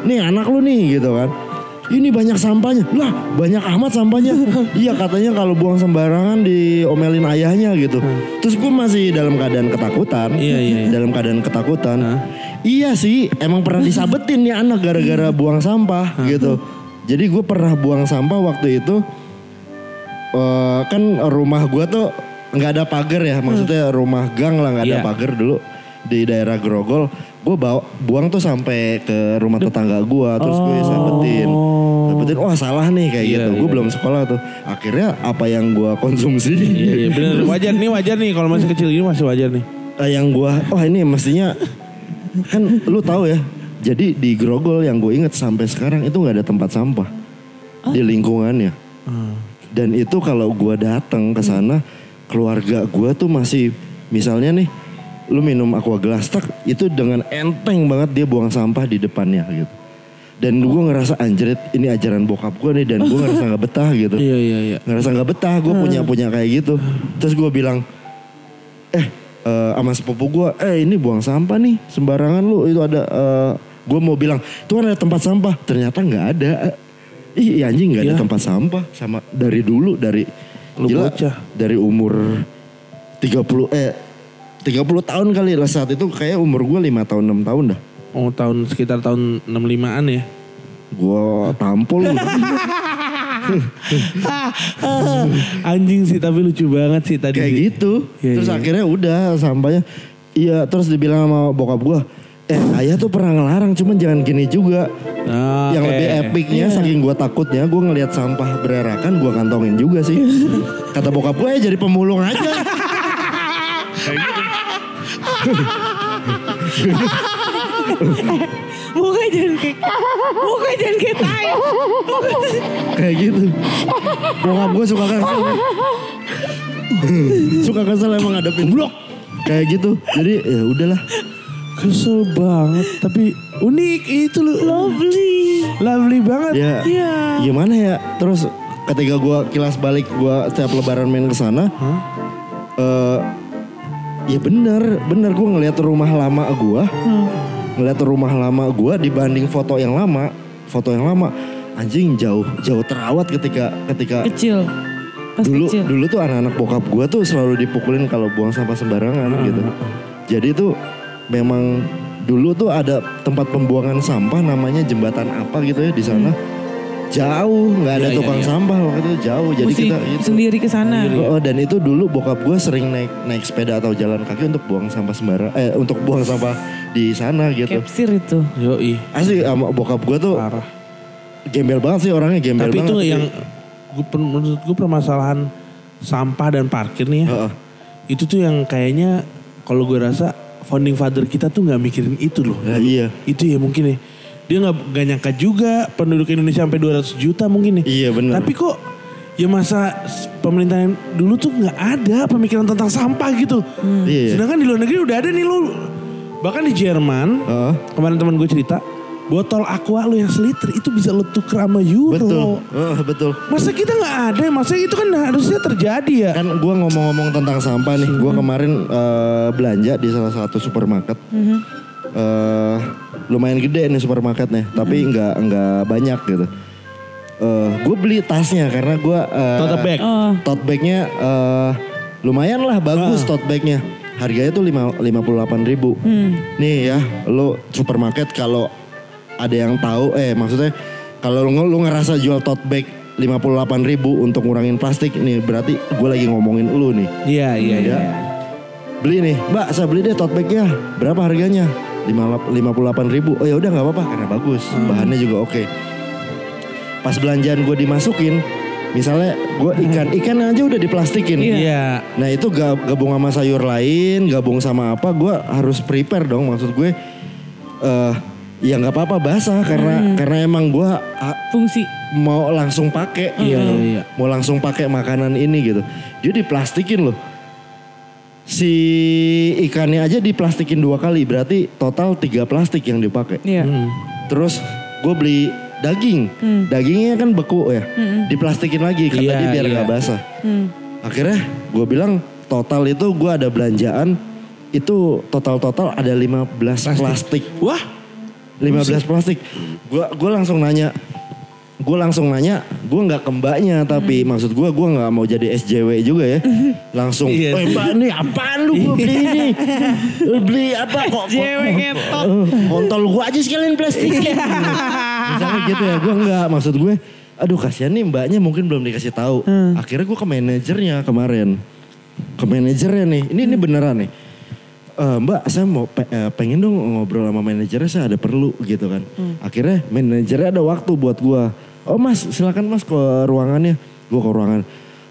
Nih anak lu nih gitu kan. Ini banyak sampahnya. Lah, banyak amat sampahnya. <laughs> iya katanya kalau buang sembarangan diomelin ayahnya gitu. Terus gue masih dalam keadaan ketakutan. Iya, iya, iya. Dalam keadaan ketakutan. Hah? Iya sih, emang pernah disabetin nih anak gara-gara buang sampah gitu. Jadi gue pernah buang sampah waktu itu eh, kan rumah gua tuh nggak ada pagar ya, maksudnya rumah gang lah nggak ada Iya. pagar dulu di daerah Grogol. Gue bawa buang tuh sampai ke rumah tetangga gua, terus gue sabetin, sabetin, wah salah nih kayak Iya, gitu. Gue iya. belum sekolah tuh. Akhirnya apa yang gua konsumsi, Iya, iya bener. <laughs> Wajar nih, wajar nih. Kalau masih kecil gini masih wajar nih. eh, yang gua, wah ini mestinya kan lu tahu ya. Jadi di Grogol yang gue inget sampai sekarang itu nggak ada tempat sampah di lingkungannya. Dan itu kalau gua datang ke sana, keluarga gua tuh masih misalnya nih, lu minum aqua gelas tak itu dengan enteng banget dia buang sampah di depannya gitu. Dan gua ngerasa anjrit ini ajaran bokap gua nih dan gua ngerasa nggak betah gitu. Iya, iya, iya. Ngerasa nggak betah gue punya punya kayak gitu. Terus gua bilang, eh eh, sama sepupu gua, eh ini buang sampah nih sembarangan lu itu ada. eh gue mau bilang, tuh ada tempat sampah. Ternyata nggak ada. Ih iya, anjing nggak ada Iya. tempat sampah sama dari dulu dari Lu gila, bocah. dari umur 30 eh 30 tahun kali lah saat itu kayak umur gue 5 tahun 6 tahun dah. Oh tahun sekitar tahun 65-an ya. Gue tampol. <laughs> Anjing sih tapi lucu banget sih tadi. kayak sih. gitu. Iya, terus iya. akhirnya udah sampahnya iya terus dibilang sama bokap gue Eh ayah tuh pernah ngelarang cuman jangan gini juga Ah, Yang lebih epicnya saking gue takutnya Gue ngelihat sampah bererakan gue kantongin juga sih Kata bokap gue eh jadi pemulung aja Muka jangan kayak Muka jangan kayak tai. Kayak gitu Bokap gue suka kesel Suka kesel emang ngadepin blok Kayak gitu Jadi ya udahlah Kesel banget tapi unik itu lu. Lovely. Lovely banget. Ya Iya. gimana ya Terus ketika gue kilas balik gue setiap lebaran main ke sana eh Ya bener Bener gue ngeliat rumah lama gue Ngeliat rumah lama gue dibanding foto yang lama Foto yang lama Anjing jauh Jauh terawat ketika Ketika Kecil. Pas dulu kecil. dulu tuh anak-anak bokap gue tuh selalu dipukulin kalau buang sampah sembarangan gitu. Jadi tuh memang dulu tuh ada tempat pembuangan sampah namanya jembatan apa gitu ya di sana. Jauh nggak ada iya, tukang iya. sampah waktu itu jauh. Jadi Mesti kita gitu. sendiri ke sana. Oh, dan itu dulu bokap gue sering naik naik sepeda atau jalan kaki untuk buang sampah sembarang eh untuk buang sampah di sana gitu. Capsir itu. Yoi. Asli sama bokap gue tuh Parah. gembel banget sih orangnya gembel Tapi banget. itu yang gua, menurut gue permasalahan sampah dan parkir nih ya. Heeh. Itu tuh yang kayaknya kalau gue rasa founding father kita tuh nggak mikirin itu loh. Ya, iya. Itu ya mungkin ya. Dia nggak nggak nyangka juga penduduk Indonesia sampai 200 juta mungkin nih. Iya, benar. Tapi kok ya masa pemerintahan dulu tuh nggak ada pemikiran tentang sampah gitu. Iya. Sedangkan di luar negeri udah ada nih lo. Bahkan di Jerman Heeh. kemarin teman gue cerita botol aqua lo yang seliter itu bisa lo tuker sama euro. Betul. Heeh, betul. Masa kita nggak ada? Masa itu kan harusnya terjadi ya? Kan gue ngomong-ngomong tentang sampah nih, gue kemarin eh, belanja di salah satu supermarket. Eh, lumayan gede nih supermarketnya, tapi nggak nggak banyak gitu. Eh, gue beli tasnya karena gue Tote bag. Oh. tote bagnya eh, lumayan lah bagus tote bagnya. Harganya tuh lima lima puluh ribu. Nih ya, lo supermarket kalau ada yang tahu, eh maksudnya kalau lu, lu ngerasa jual tote bag 58 ribu untuk ngurangin plastik nih berarti gue lagi ngomongin lu nih Iya iya iya. Ya. beli nih mbak saya beli deh tote bagnya berapa harganya lima puluh delapan ribu. Oh ya udah nggak apa-apa karena bagus, bahannya juga oke. Pas belanjaan gue dimasukin, misalnya gue ikan ikan aja udah diplastikin. Iya. Nah itu ga- gabung sama sayur lain, gabung sama apa, gue harus prepare dong. Maksud gue, eh ya nggak apa-apa basah karena karena emang gue Fungsi. mau langsung pakai, Iya, iya, iya. mau langsung pakai makanan ini gitu. Dia diplastikin loh. Si ikannya aja diplastikin dua kali, berarti total tiga plastik yang dipakai. Iya. Hmm. Terus gue beli daging, dagingnya kan beku ya, diplastikin lagi kata Iya, dia biar iya. nggak basah. Hmm. Akhirnya gue bilang total itu gue ada belanjaan itu total-total ada 15 plastik. Wah. 15 plastik. Gue gua langsung nanya gue langsung nanya, gue nggak ke mbaknya tapi maksud gue gue nggak mau jadi SJW juga ya. Langsung, Iya. "Eh, mbak ini apaan lu gue beli ini? Beli apa kok? SJW <laughs> ngetot. Eh, kontol gue aja sekalian plastikin. Misalnya gitu ya, gue nggak maksud gue. Aduh kasihan nih mbaknya mungkin belum dikasih tahu. Akhirnya gue ke manajernya kemarin, ke manajernya nih. Ini ini beneran nih. "Eh, mbak saya mau pe- eh, pengen dong ngobrol sama manajernya saya ada perlu gitu kan. Akhirnya manajernya ada waktu buat gua. Oh mas silakan mas ke ruangannya. Gua ke ruangan.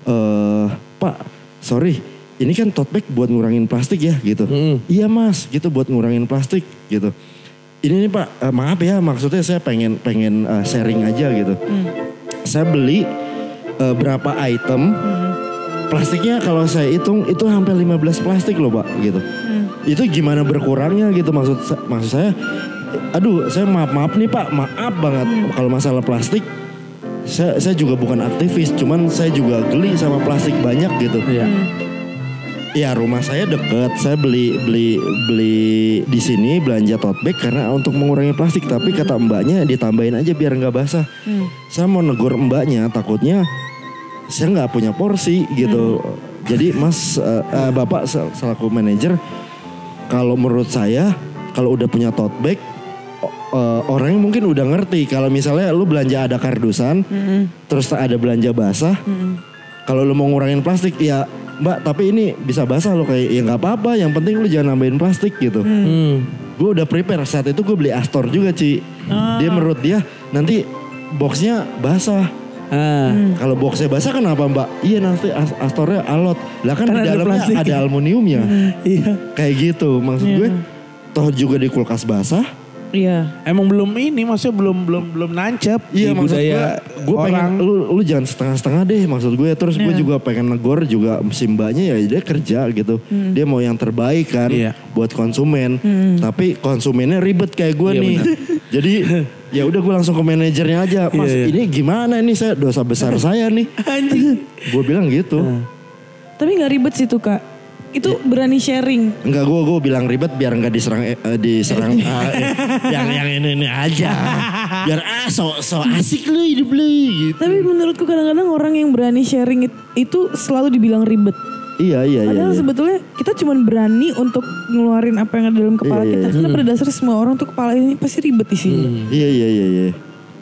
eh pak sorry ini kan tote bag buat ngurangin plastik ya gitu. Iya mas gitu buat ngurangin plastik gitu. Ini nih pak eh, maaf ya maksudnya saya pengen pengen eh, sharing aja gitu. Saya beli eh, berapa item plastiknya kalau saya hitung itu hampir 15 plastik loh pak gitu. Itu gimana berkurangnya gitu maksud maksud saya. Aduh saya maaf maaf nih pak maaf banget kalau masalah plastik. Saya saya juga bukan aktivis cuman saya juga geli sama plastik banyak gitu. Iya. Ya rumah saya deket, saya beli beli beli di sini belanja tote bag karena untuk mengurangi plastik. Tapi kata mbaknya ditambahin aja biar nggak basah. Saya mau negur mbaknya, takutnya saya nggak punya porsi gitu. Jadi mas, eh, eh, bapak sel- selaku manajer, kalau menurut saya kalau udah punya tote bag, o- eh, orangnya mungkin udah ngerti. Kalau misalnya lu belanja ada kardusan, terus ada belanja basah, kalau lu mau ngurangin plastik ya mbak tapi ini bisa basah lo kayak ya nggak apa-apa. Yang penting lu jangan nambahin plastik gitu. Hmm. gue udah prepare. Saat itu gue beli Astor juga Ci. Dia menurut dia nanti boxnya basah Ah. kalau boxnya basah kenapa mbak iya nanti As- Astornya alot lah kan, Kan di ada dalamnya plastik. ada aluminiumnya Iya. kayak gitu maksud gue toh juga di kulkas basah Iya. Emang belum ini, maksudnya belum belum belum nancep Iya di maksud gue, budaya gue pengen orang. lu, lu jangan setengah-setengah deh maksud gue. Terus gue juga pengen negor juga si mbaknya ya dia kerja gitu. Dia mau yang terbaik kan Iya. buat konsumen. Tapi konsumennya ribet kayak gue Iya, nih. <laughs> Jadi <laughs> ya udah gue langsung ke manajernya aja. Mas Iya, iya. ini gimana ini saya dosa besar saya nih. <laughs> gue bilang gitu. Tapi nggak ribet sih tuh kak. Itu berani sharing. Enggak gue gue bilang ribet biar nggak diserang eh, eh, diserang <laughs> ah, eh, yang yang ini ini aja. Biar ah so so asik lu hidup lu gitu. Tapi menurutku kadang-kadang orang yang berani sharing it- itu selalu dibilang ribet. Iya iya iya. Padahal iya. sebetulnya kita cuma berani untuk ngeluarin apa yang ada dalam kepala Iya, kita. iya. Karena pada dasarnya semua orang tuh kepala ini pasti ribet isinya. Iya iya iya iya.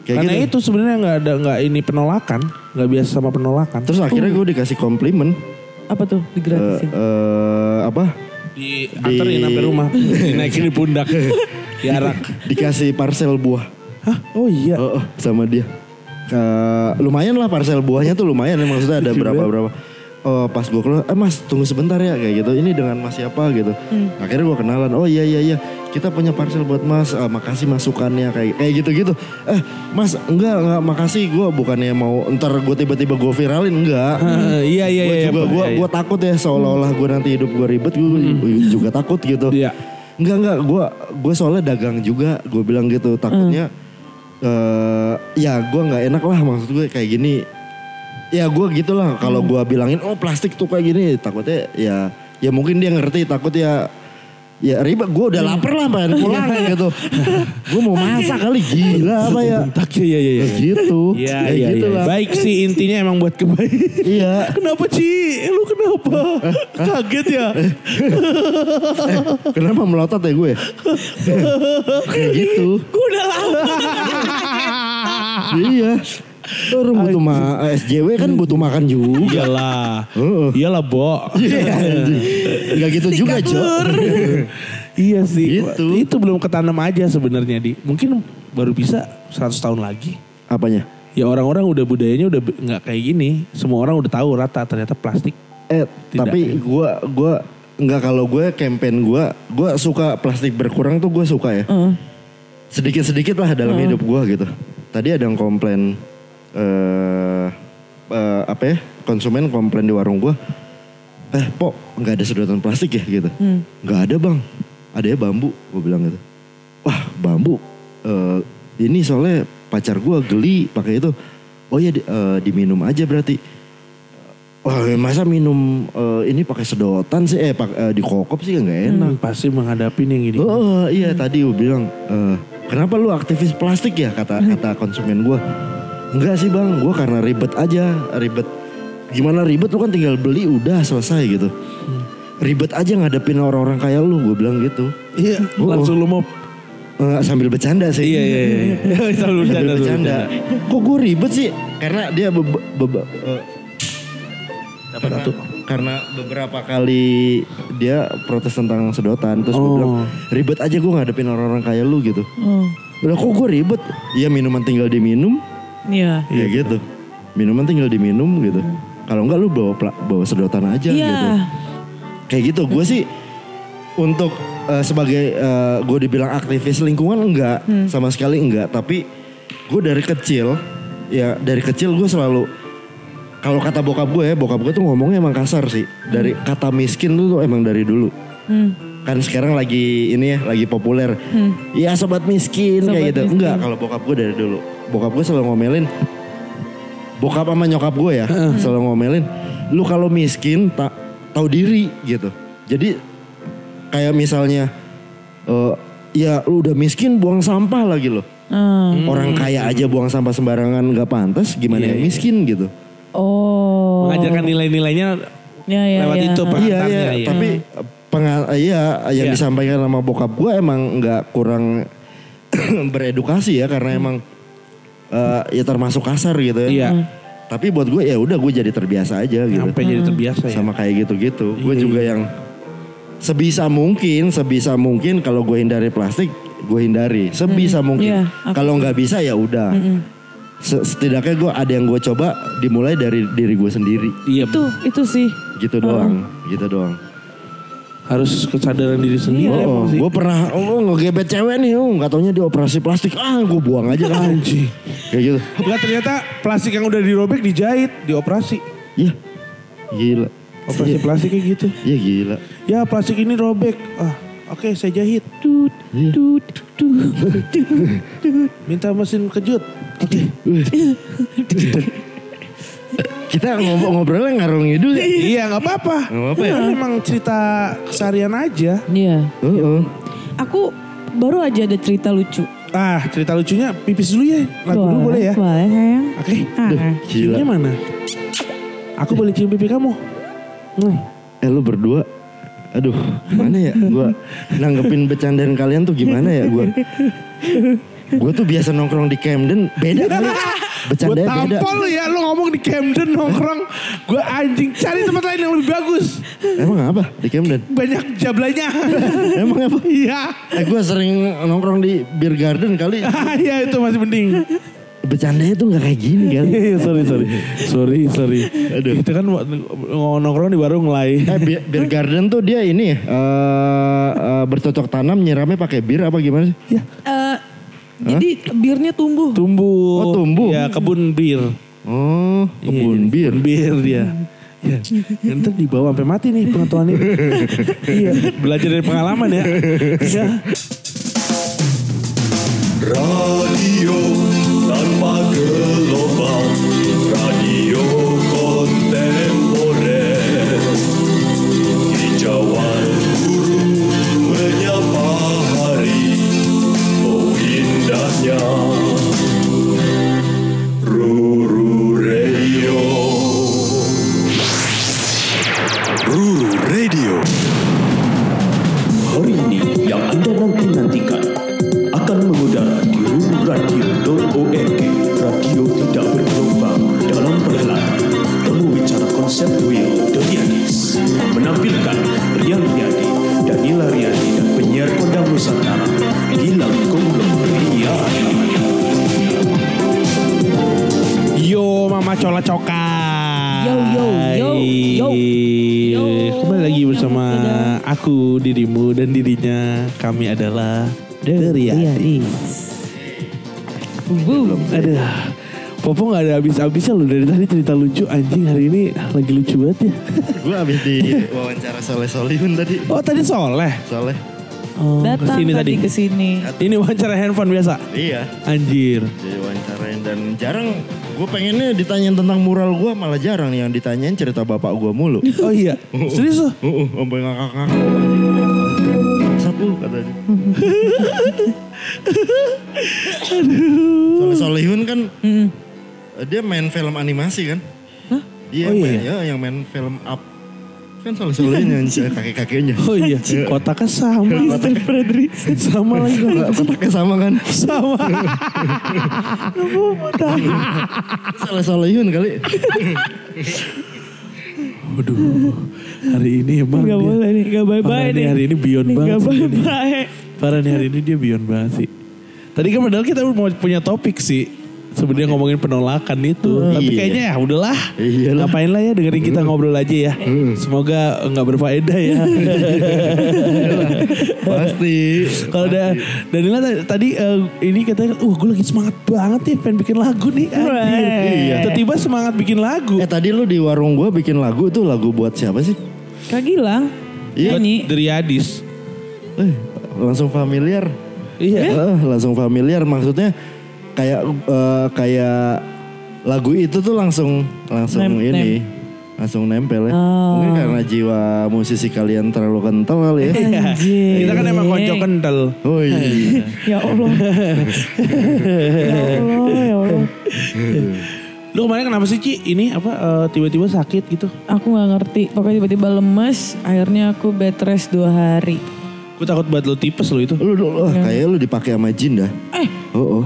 Kayak Karena gitu. itu sebenarnya nggak ada nggak ini penolakan, nggak biasa sama penolakan. Terus akhirnya gue dikasih komplimen. Apa tuh digratisin? eh, apa? di anterin sampai rumah, <laughs> dinaikin di pundak, diarak. Dikasih parcel buah. Hah? Oh iya. Oh, oh, sama dia. Eh, lumayan lah parcel buahnya tuh lumayan ya maksudnya ada berapa berapa. Oh pas gue keluar, eh mas tunggu sebentar ya kayak gitu. Ini dengan mas siapa gitu. Akhirnya gue kenalan. Oh iya iya iya. Kita punya parcel buat mas. Eh, makasih masukannya kayak kayak gitu gitu. Eh mas enggak enggak makasih. Gue bukannya mau ntar gue tiba-tiba gue viralin enggak. Ah, <laughs> iya iya Gue iya. juga gue Iya, iya. gue takut ya seolah-olah gue nanti hidup gue ribet gue juga takut gitu. Iya. Enggak enggak gue gue soalnya dagang juga gue bilang gitu takutnya eh ya gue nggak enak lah maksud gue kayak gini ya gue gitulah kalau gue bilangin oh plastik tuh kayak gini takutnya ya ya mungkin dia ngerti takut ya ya ribet gue udah lapar lah pengen pulang gitu <laughs> gue mau masak kali gila apa ya Tak iya iya iya. gitu Iya Kayak iya gitu iya. lah. Baik sih intinya emang buat kebaikan. iya <laughs> Kenapa Ci? Lu kenapa? Kaget ya? kenapa melotot ya gue <laughs> kayak gitu Gue udah lama. iya orang butuh ma SJW kan butuh makan juga Iyalah. Heeh. Iyalah, Bo. Enggak gitu juga, Jo. <laughs> Iya sih. Gitu. Itu belum ketanam aja sebenarnya di. Mungkin baru bisa 100 tahun lagi. Apanya? Ya orang-orang udah budayanya udah nggak kayak gini. Semua orang udah tahu rata ternyata plastik. Eh, Tidak. tapi gua gua nggak kalau gue campaign gua gua suka plastik berkurang tuh gue suka ya. Heeh. Sedikit-sedikit lah dalam hidup gua gitu. Tadi ada yang komplain eh eh, apa ya? Konsumen komplain di warung gua. Eh, Pok, nggak ada sedotan plastik ya gitu. Nggak ada, Bang. Ada ya bambu, gue bilang gitu. Wah, bambu. eh, ini soalnya pacar gua geli pakai itu. Oh ya di- eh, diminum aja berarti. Wah masa minum eh, ini pakai sedotan sih eh pak, eh, di kokop sih nggak enak. Hmm, pasti menghadapi nih yang gini. Oh iya tadi gue bilang eh, kenapa lu aktivis plastik ya kata kata konsumen gue. Enggak sih bang, gue karena ribet aja ribet. Gimana ribet lu kan tinggal beli udah selesai gitu. Ribet aja ngadepin orang-orang kayak lu gue bilang gitu. Iya, Oh, langsung lu mau. Eh, sambil bercanda sih. Iya, iya, iya. <laughs> Selalu Sambil bercanda, selalu bercanda. bercanda. Kok gue ribet sih? Karena dia bebe- bebe- eh, Apa karena, karena beberapa kali dia protes tentang sedotan terus gue Oh. bilang ribet aja gue ngadepin orang-orang kayak lu gitu Oh. udah kok gue ribet ya minuman tinggal diminum Iya. ya gitu. Minuman tinggal diminum gitu. Kalau enggak lu bawa bawa sedotan aja Iya. gitu. Kayak gitu. Gue sih untuk eh, sebagai gue dibilang aktivis lingkungan enggak. Sama sekali enggak. Tapi gue dari kecil ya dari kecil gue selalu kalau kata bokap gue ya bokap gue tuh ngomongnya emang kasar sih. Dari kata miskin tuh, tuh emang dari dulu. Hmm. kan sekarang lagi ini ya lagi populer. Ya sobat miskin Sobat kayak gitu. miskin. enggak kalau bokap gue dari dulu bokap gue selalu ngomelin bokap sama nyokap gue ya selalu ngomelin lu kalau miskin tak tahu diri gitu jadi kayak misalnya eh, ya lu udah miskin buang sampah lagi loh Ah. orang kaya aja buang sampah sembarangan nggak pantas gimana Iya, yang iya. miskin gitu Oh. Mengajarkan nilai-nilainya Ya, ya, lewat ya. itu, Pak. iya iya iya. tapi pengal iya yang Iya. disampaikan sama bokap gue emang nggak kurang <clears throat> beredukasi ya karena emang eh, ya termasuk kasar gitu ya. Iya. Tapi buat gue ya udah gue jadi terbiasa aja gitu. sampai jadi terbiasa ya. Sama kayak gitu-gitu. Gue Iya, juga yang sebisa mungkin, sebisa mungkin kalau gue hindari plastik, gue hindari. Sebisa mungkin. Iya, aku- Kalau nggak bisa ya udah. Se- Setidaknya gue ada yang gue coba dimulai dari diri gue sendiri. Iya, Itu itu sih. Gitu doang, gitu doang. Harus kesadaran diri sendiri Oh, sih. gue pernah oh, ngegebet cewek nih, oh, nggak taunya dia operasi plastik, ah gue buang aja lah. Anjing. Kayak gitu. Enggak ternyata plastik yang udah dirobek dijahit, dioperasi. Iya, gila. Operasi plastik kayak gitu. Iya gila. Ya plastik ini robek. Ah, oke saya jahit. Tut, Iya. tut, tut, tut. Minta mesin kejut. Oke. Kita ngobrol ngobrolnya ngarung ngidul ya. iya nggak apa-apa. Nggak apa-apa ya? Kan Memang cerita keseharian aja. Iya. Heeh. Aku baru aja ada cerita lucu. Ah cerita lucunya pipis dulu ya. Lagu dulu boleh ya. Boleh sayang. Oke. Ah. Gila. Ciumnya mana? Aku boleh cium pipi kamu. Hmm. Eh lu berdua, aduh gimana ya gue nanggepin bercandaan kalian tuh gimana ya gue. Gue tuh biasa nongkrong di Camden, beda kali. Gue Bercandanya beda. tampol lu ya, lu ngomong di Camden nongkrong. Gue anjing, cari tempat lain yang lebih bagus. Emang apa di Camden? Banyak jablanya. <laughs> Emang apa? Iya. Eh gue sering nongkrong di beer garden kali. <laughs> Iya itu masih penting. Bercandanya tuh gak kayak gini kan. <laughs> sorry sorry. Sorry sorry. Aduh. Itu kan nongkrong di warung lain. Eh beer, garden tuh dia ini ya, eh, eh, bercocok tanam nyiramnya pakai bir apa gimana sih? Ya, Eh, jadi birnya tumbuh. tumbuh. Oh, tumbuh. Ya kebun bir. Oh, kebun Iya, bir. Kebun bir dia. Ya, ya, ntar dibawa sampai mati nih pengetahuan ini. <laughs> iya, belajar dari pengalaman ya. <laughs> ya. Adalah The Riyadi. Wuh. Aduh. Popo gak ada habis-habisnya loh dari tadi cerita lucu anjing hari ini lagi lucu banget ya. <laughs> Gue abis di wawancara Soleh Solihun tadi. Oh tadi soleh. Soleh. Oh, Datang ke sini tadi ke sini. Ini wawancara handphone biasa. Iya. Anjir. Jadi wawancarain dan jarang gue pengennya ditanyain tentang mural gue malah jarang nih yang ditanyain cerita bapak gue mulu. Oh iya. <laughs> Serius loh? Uh, uh, sampai ngakak-ngakak. Sapu katanya. Soleh Solihun kan Mm-mm. dia main film animasi kan? Iya, Oh, main- iya? ya, yang main film up. Kan Soleh Solihun yang kakek-kakeknya. Oh iya. Kotaknya sama. Mr. Frederick. sama lagi. <laughs> Kotaknya sama kan? Sama. Soleh Solihun kali. <laughs> Waduh. Hari ini emang Gak dia. boleh nih, gak bye-bye nih, hari ini beyond Nih, banget Gak bye-bye. Parah nih hari ini dia beyond banget sih. Tadi kan padahal kita mau punya topik sih. Sebenarnya ngomongin penolakan itu. Tapi iya. kayaknya ya udahlah. Iyalah. Ngapain lah ya dengerin kita ngobrol aja ya. Semoga nggak berfaedah ya. <laughs> Pasti. Kalau ada Danila tadi, tadi eh, ini katanya, uh gue lagi semangat banget nih pengen bikin lagu nih. Iya. Tiba-tiba semangat bikin lagu. Eh tadi lu di warung gua bikin lagu itu lagu buat siapa sih? Kak Gilang. Iya. Nyanyi. Dari Adis. Eh, langsung familiar. Iya. Eh, langsung familiar maksudnya kayak eh, kayak lagu itu tuh langsung langsung Nem- ini langsung nempel ya. Oh. Mungkin karena jiwa musisi kalian terlalu kental kali ya. Anjir. Kita kan emang konco kental. Oh <laughs> iya. <laughs> Ya Allah. ya Allah, ya Allah. Lu kemarin kenapa sih Ci? Ini apa eh, tiba-tiba sakit gitu? Aku gak ngerti. Pokoknya tiba-tiba lemes. Akhirnya aku bed rest dua hari. Gue takut banget lu tipes lo itu. Lu, lu, wah, kayak lu dipakai sama jin dah. Eh. Oh, oh.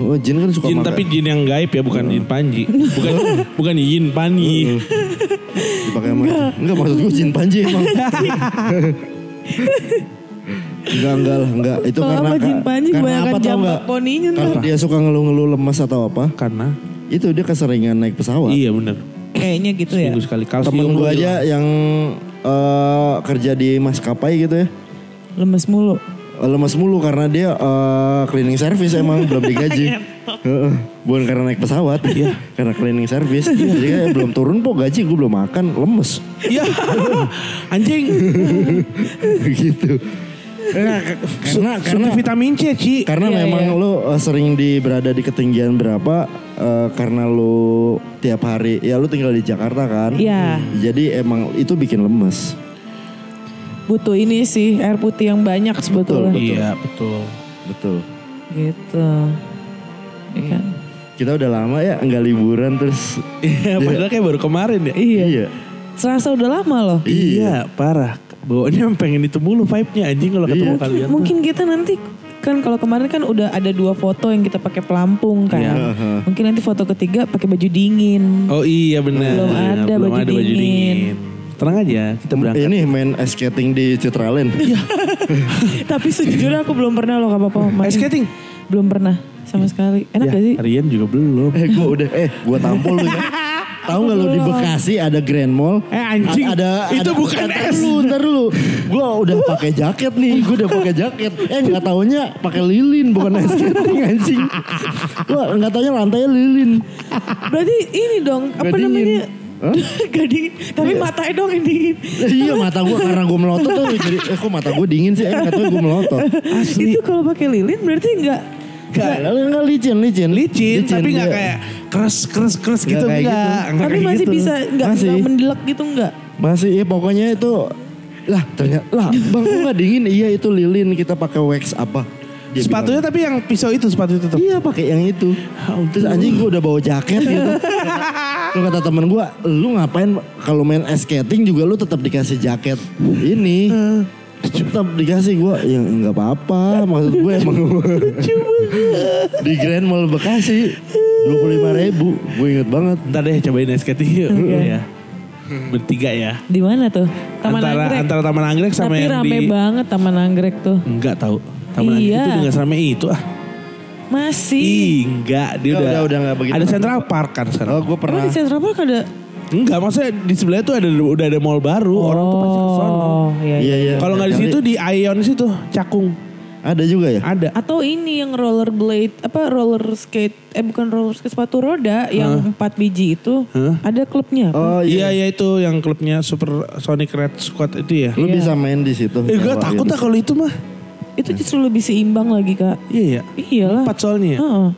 Oh, jin kan suka Jin makan. tapi jin yang gaib ya bukan jin panji. Bukan <laughs> bukan jin pani. dipakai sama enggak maksud gue jin panji emang. <laughs> enggak enggak lah enggak itu Kalau karena apa jin panji karena kebanyakan apa tau jambak enggak? poninya ntar. dia suka ngeluh-ngeluh lemas atau apa, Karena itu dia keseringan naik pesawat. iya bener. Kayaknya gitu ya. Minggu sekali kalsium. Temen gue aja yang eh, kerja di maskapai gitu ya. Lemes mulu. Lemas mulu karena dia eh, cleaning service emang belum digaji. <laughs> Heeh. Bukan karena naik pesawat, <laughs> karena cleaning service. Jadi kayak belum turun po gaji, gue belum makan, lemes. Iya. <laughs> Anjing. gitu. Nah, karena karena vitamin C, Ci. karena Iya, memang iya. lu uh, sering di berada di ketinggian berapa uh, karena lu tiap hari ya lu tinggal di Jakarta kan. Iya. Jadi emang itu bikin lemes. Butuh ini sih air putih yang banyak sebetulnya. Iya, betul. Betul. Gitu. Iya kan? Kita udah lama ya nggak liburan terus. Iya, padahal <laughs> kayak baru kemarin ya. Iya. Serasa udah lama loh. Iya, parah. Bawaannya <laughs> pengen itu mulu vibe-nya anjing kalau ketemu Iya. kalian. tuh. Mungkin kita nanti kan kalau kemarin kan udah ada dua foto yang kita pakai pelampung kan. Iya. Mungkin nanti foto ketiga pakai baju dingin. Oh iya benar. Belum ada Belum baju ada baju dingin. dingin. Tenang aja, kita berangkat. Ini main ice skating di Citraland. <laughs> Tapi sejujurnya aku belum pernah loh kak Papa. Ice skating? Belum pernah sama sekali. Enak Ya, gak sih? Rian juga belum. eh gua udah eh gua tampol lu ya. <laughs> Tahu nggak lu di Bekasi ada Grand Mall? Eh, anjing. A- Ada Itu ada- bukan ntar es. lu, ntar lu. Gua udah pakai jaket nih, gua udah pakai jaket. Eh nggak taunya pakai lilin bukan ice skating anjing. Gua nggak taunya lantainya lilin. Berarti ini dong, apa Gak dingin. namanya? Hah? <laughs> Gak dingin. Tapi matanya dong yang dingin. Iya mata gua karena gua melotot tuh jadi eh kok mata gua dingin sih? Eh nggak tahu gua melotot. <laughs> Itu kalau pakai lilin berarti enggak Gak, enggak licin, licin. Licin, tapi nggak iya. kayak keras keras keras gitu enggak. gitu. Nggak Tapi masih gitu. bisa enggak, Masih. enggak mendelek gitu enggak? Masih ya pokoknya itu lah ternyata lah bang kok nggak dingin iya itu lilin kita pakai wax apa Dia Sepatunya bilang, tapi yang pisau itu sepatu itu tuh. iya pakai yang itu terus anjing gue udah bawa jaket gitu <laughs> Terus kata temen gue lu ngapain kalau main ice skating juga lu tetap dikasih jaket ini tetap dikasih gue ya nggak apa-apa maksud gue <laughs> emang di Grand Mall Bekasi dua puluh lima ribu gue inget banget Ntar deh cobain ice skating yuk. Iya. bertiga ya. Di mana tuh? Taman antara Anggrek. antara Taman Anggrek sama Tapi yang rame di banget Taman Anggrek tuh. enggak tahu. Taman Anggrek Iya. itu enggak serame itu ah. Masih. Ih, enggak, dia Udah, udah udah, udah enggak begitu. Ada Central Park kan sekarang. Oh gue Emang pernah. di Central Park ada? Enggak, maksudnya di sebelah itu ada udah ada mall baru, orang tuh pasti ke sono. Oh, iya. Iya iya. Kalau nggak di situ di Ion situ, Cakung Ada juga ya? ada. Atau ini yang rollerblade, apa roller skate, eh bukan roller skate sepatu roda yang empat biji itu, Hah? ada klubnya. apa? Oh Iya, iya. iya itu yang klubnya Super Sonic Red Squad itu ya. Lu bisa main di situ. Eh gue takut lah kalau itu mah. Itu justru lebih seimbang lagi kak. Iya ya. Iyalah. Empat soalnya ya. Heeh.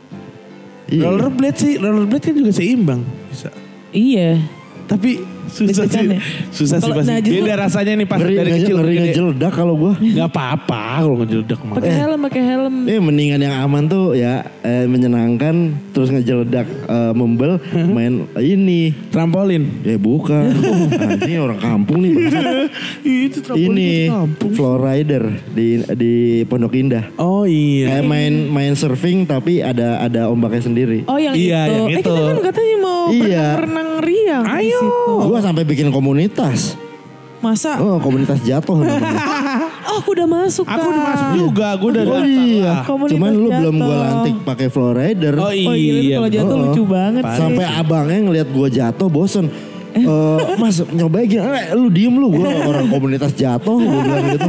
Iya. Rollerblade sih, rollerblade kan juga seimbang bisa. Iya. Tapi susah sih, ya? susah sih pasti. nah, Beda rasanya nih pas Ngeri, dari kecil. ngeri ngejeledak kalau gue. Nggak apa-apa kalau ngejeledak. Pakai helm, pakai helm. Eh mendingan yang aman tuh ya eh, menyenangkan terus ngejeledak eh, membel <laughs> main ini. Trampolin. Ya bukan. <laughs> Oh, anjing orang kampung nih. <laughs> itu ini floor rider di di Pondok Indah. Oh iya. Kayak main main surfing tapi ada ada ombaknya sendiri. Oh yang Iya, itu. yang eh itu. kita kan katanya mau Iya. berenang riang Ayo. Gua sampai bikin komunitas. Masa? Oh, komunitas jatuh namanya. Oh, <laughs> aku udah masuk Aku udah masuk juga, gue udah Oh iya. Komunitas Cuman lu belum gua jatuh. lantik pakai floor rider. Oh Oh iya, itu iya. kalau jatuh Oh, oh. lucu banget sih. Sampai abangnya ngelihat gua jatuh bosen. <laughs> Eh, mas nyobain gini, eh, lu diem lu gua orang komunitas jatuh gua bilang gitu.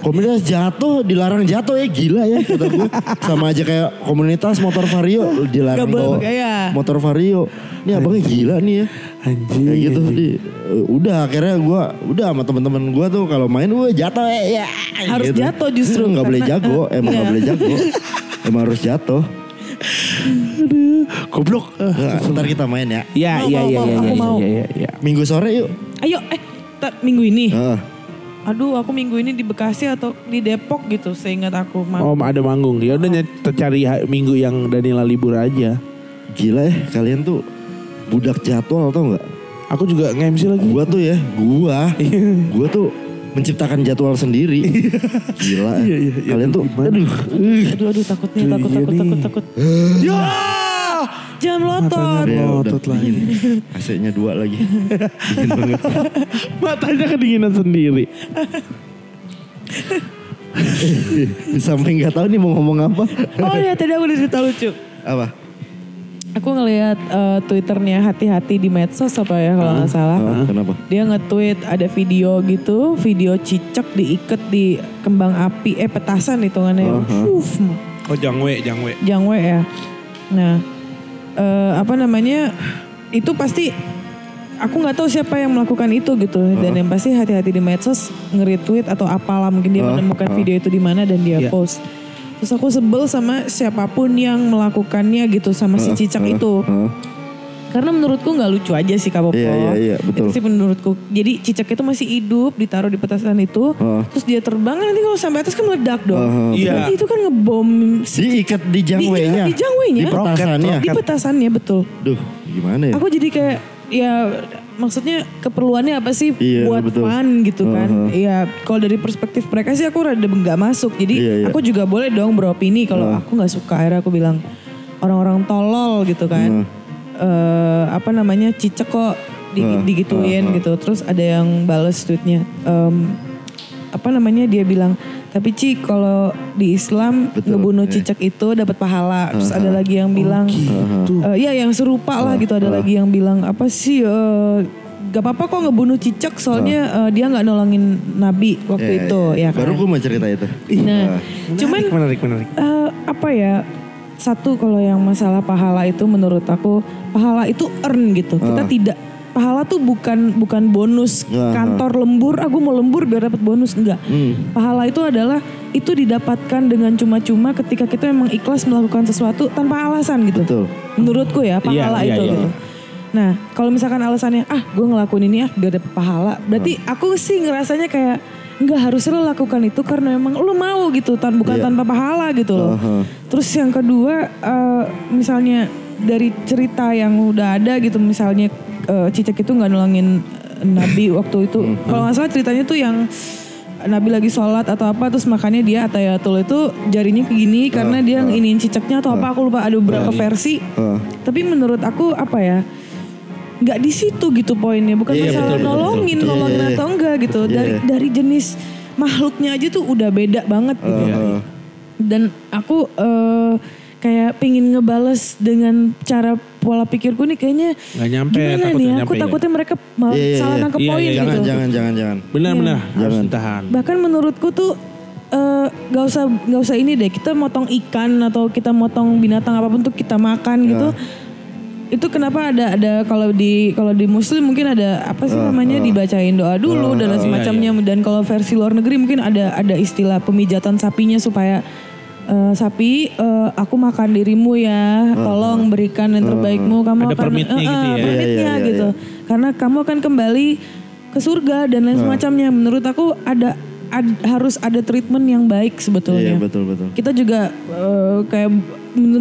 Komunitas jatuh dilarang jatuh ya gila ya kata gua. Sama aja kayak komunitas motor vario dilarang Gak bawa bergaya. motor vario. Ini abangnya gila nih ya. Anjing. Kayak gitu di eh, udah akhirnya gua udah sama teman-teman gua tuh kalau main gua jatuh ya. ya Harus jatuh justru, Nggak boleh jago, <laughs> emang nggak Iya. boleh jago. Emang harus jatuh. Goblok. Nah, ntar kita main ya. Iya, Mau, iya, mau, iya, mau, iya, iya, mau. iya, iya. Minggu sore yuk. Ayo, eh, minggu ini. Heeh. Aduh, aku minggu ini di Bekasi atau di Depok gitu, seingat aku. Ma- Oh ada manggung. Ya udah nyet- cari minggu yang Danila libur aja. Gila ya kalian tuh budak jadwal tau nggak? Aku juga nge-MC lagi. Gua tuh ya, gua, <laughs> gua tuh menciptakan jadwal sendiri. Gila. Iya, iya, iya. Kalian tuh, aduh. Aduh, aduh, takut nih, Aduh, takut, iya takut, takut, takut. Ya. Jangan melotot. Matanya Ya, melotot lagi. AC-nya dua lagi. Dingin <laughs> banget. Matanya kedinginan sendiri. Sampai nggak tahu nih mau ngomong apa. Oh ya, tadi aku udah cerita lucu. Apa? Aku ngelihat eh, twitternya hati-hati di medsos apa ya kalau nggak salah. Ah, kenapa? Dia nge-tweet ada video gitu, video cicak diikat di kembang api, eh petasan hitungannya. Uh-huh. Uf, Oh jangwe, jangwe. jangwe ya. Nah, eh, apa namanya? Itu pasti aku nggak tahu siapa yang melakukan itu gitu. Dan yang pasti hati-hati di medsos nge-retweet atau apalah mungkin dia Uh, menemukan uh. video itu di mana dan dia Iya. post. Terus aku sebel sama siapa pun yang melakukannya gitu sama si cicak itu. Heeh. Karena menurutku nggak lucu aja sih Kak Popo. Iya, iya, iya, betul. Itu sih menurutku. Jadi cicak itu masih hidup, ditaruh di petasan itu. Heeh. Terus dia terbang, nanti kalau sampai atas kan meledak dong. Heeh, Iya. Berarti itu kan ngebom si- Diikat di jangwenya. Di, di jangwenya. Di petasannya. Di petasannya, betul. Duh, gimana ya? Aku jadi kayak, ya maksudnya keperluannya apa sih Iya, buat betul. fun gitu kan. Uh-huh. Iya, kalau dari perspektif mereka sih aku rada nggak masuk. Jadi Iya, iya. aku juga boleh dong beropini kalau Uh. aku nggak suka. Akhirnya aku bilang orang-orang tolol gitu kan. Uh. Eh, apa namanya cicek kok di, Uh, digituin uh, uh. gitu. Terus ada yang bales tweetnya. em, apa namanya dia bilang tapi Ci kalau di Islam Betul, ngebunuh iya. cicak itu dapat pahala. Terus ada lagi yang Oh, bilang Gitu. Eh, Iya yang serupa lah gitu ada lagi yang bilang apa sih eh, gak apa-apa kok ngebunuh cicak soalnya eh, dia nggak nolongin nabi waktu Iya, itu iya. ya kan. Baru gue mau cerita itu. Nah, cuman menarik, menarik. eh, apa ya satu kalau yang masalah pahala itu menurut aku pahala itu earn gitu. Kita Ah. tidak pahala tuh bukan bukan bonus Ah, kantor lembur. Aku mau lembur biar dapat bonus enggak. Hmm. Pahala itu adalah itu didapatkan dengan cuma-cuma ketika kita memang ikhlas melakukan sesuatu tanpa alasan gitu. Betul. Menurutku ya pahala Iya, iya, itu. iya. gitu. Nah kalau misalkan alasannya ah gue ngelakuin ini ah biar dapet pahala. Berarti aku sih ngerasanya kayak nggak harus lo lakukan itu karena memang lo mau gitu tan bukan Iya. tanpa pahala gitu loh. Aha. Terus yang kedua eh, misalnya dari cerita yang udah ada gitu misalnya eh, cicak itu nggak nolongin Nabi <clears throat> waktu itu. Kalau nggak salah ceritanya tuh yang Nabi lagi sholat atau apa terus makanya dia atayatul itu jarinya begini karena dia nginiin cicaknya atau apa aku lupa ada beberapa versi. Heeh. Tapi menurut aku apa ya? Nggak di situ gitu poinnya bukan Iya, masalah betul, betul, nolongin betul. nolongin Iya, iya, atau enggak gitu Iya, dari dari jenis makhluknya aja tuh udah beda banget gitu Heeh. dan aku eh, kayak pingin ngebales dengan cara pola pikirku nih kayaknya Nggak nyampe, gimana takut nih aku nyampe ya? takutnya mereka malah Iya, iya, salah iya. nangkep Iya, poin iya, Jangan, gitu jangan, jangan, jangan. Benar-benar harus Jangan. ditahan. bahkan menurutku tuh eh, nggak usah nggak usah ini deh kita motong ikan atau kita motong binatang apa pun tuh kita makan gitu itu kenapa ada ada kalau di kalau di muslim mungkin ada apa sih namanya dibacain doa dulu dan lain semacamnya. dan kalau versi luar negeri mungkin ada ada istilah pemijatan sapinya supaya eh, sapi eh, aku makan dirimu ya tolong berikan yang terbaikmu kamu Ada akan permitnya eh, gitu ya? permitnya Iya, iya, iya, gitu. karena kamu akan kembali ke surga dan lain semacamnya. Menurut aku ada ad- harus ada treatment yang baik sebetulnya. Iya, betul, betul. kita juga eh, kayak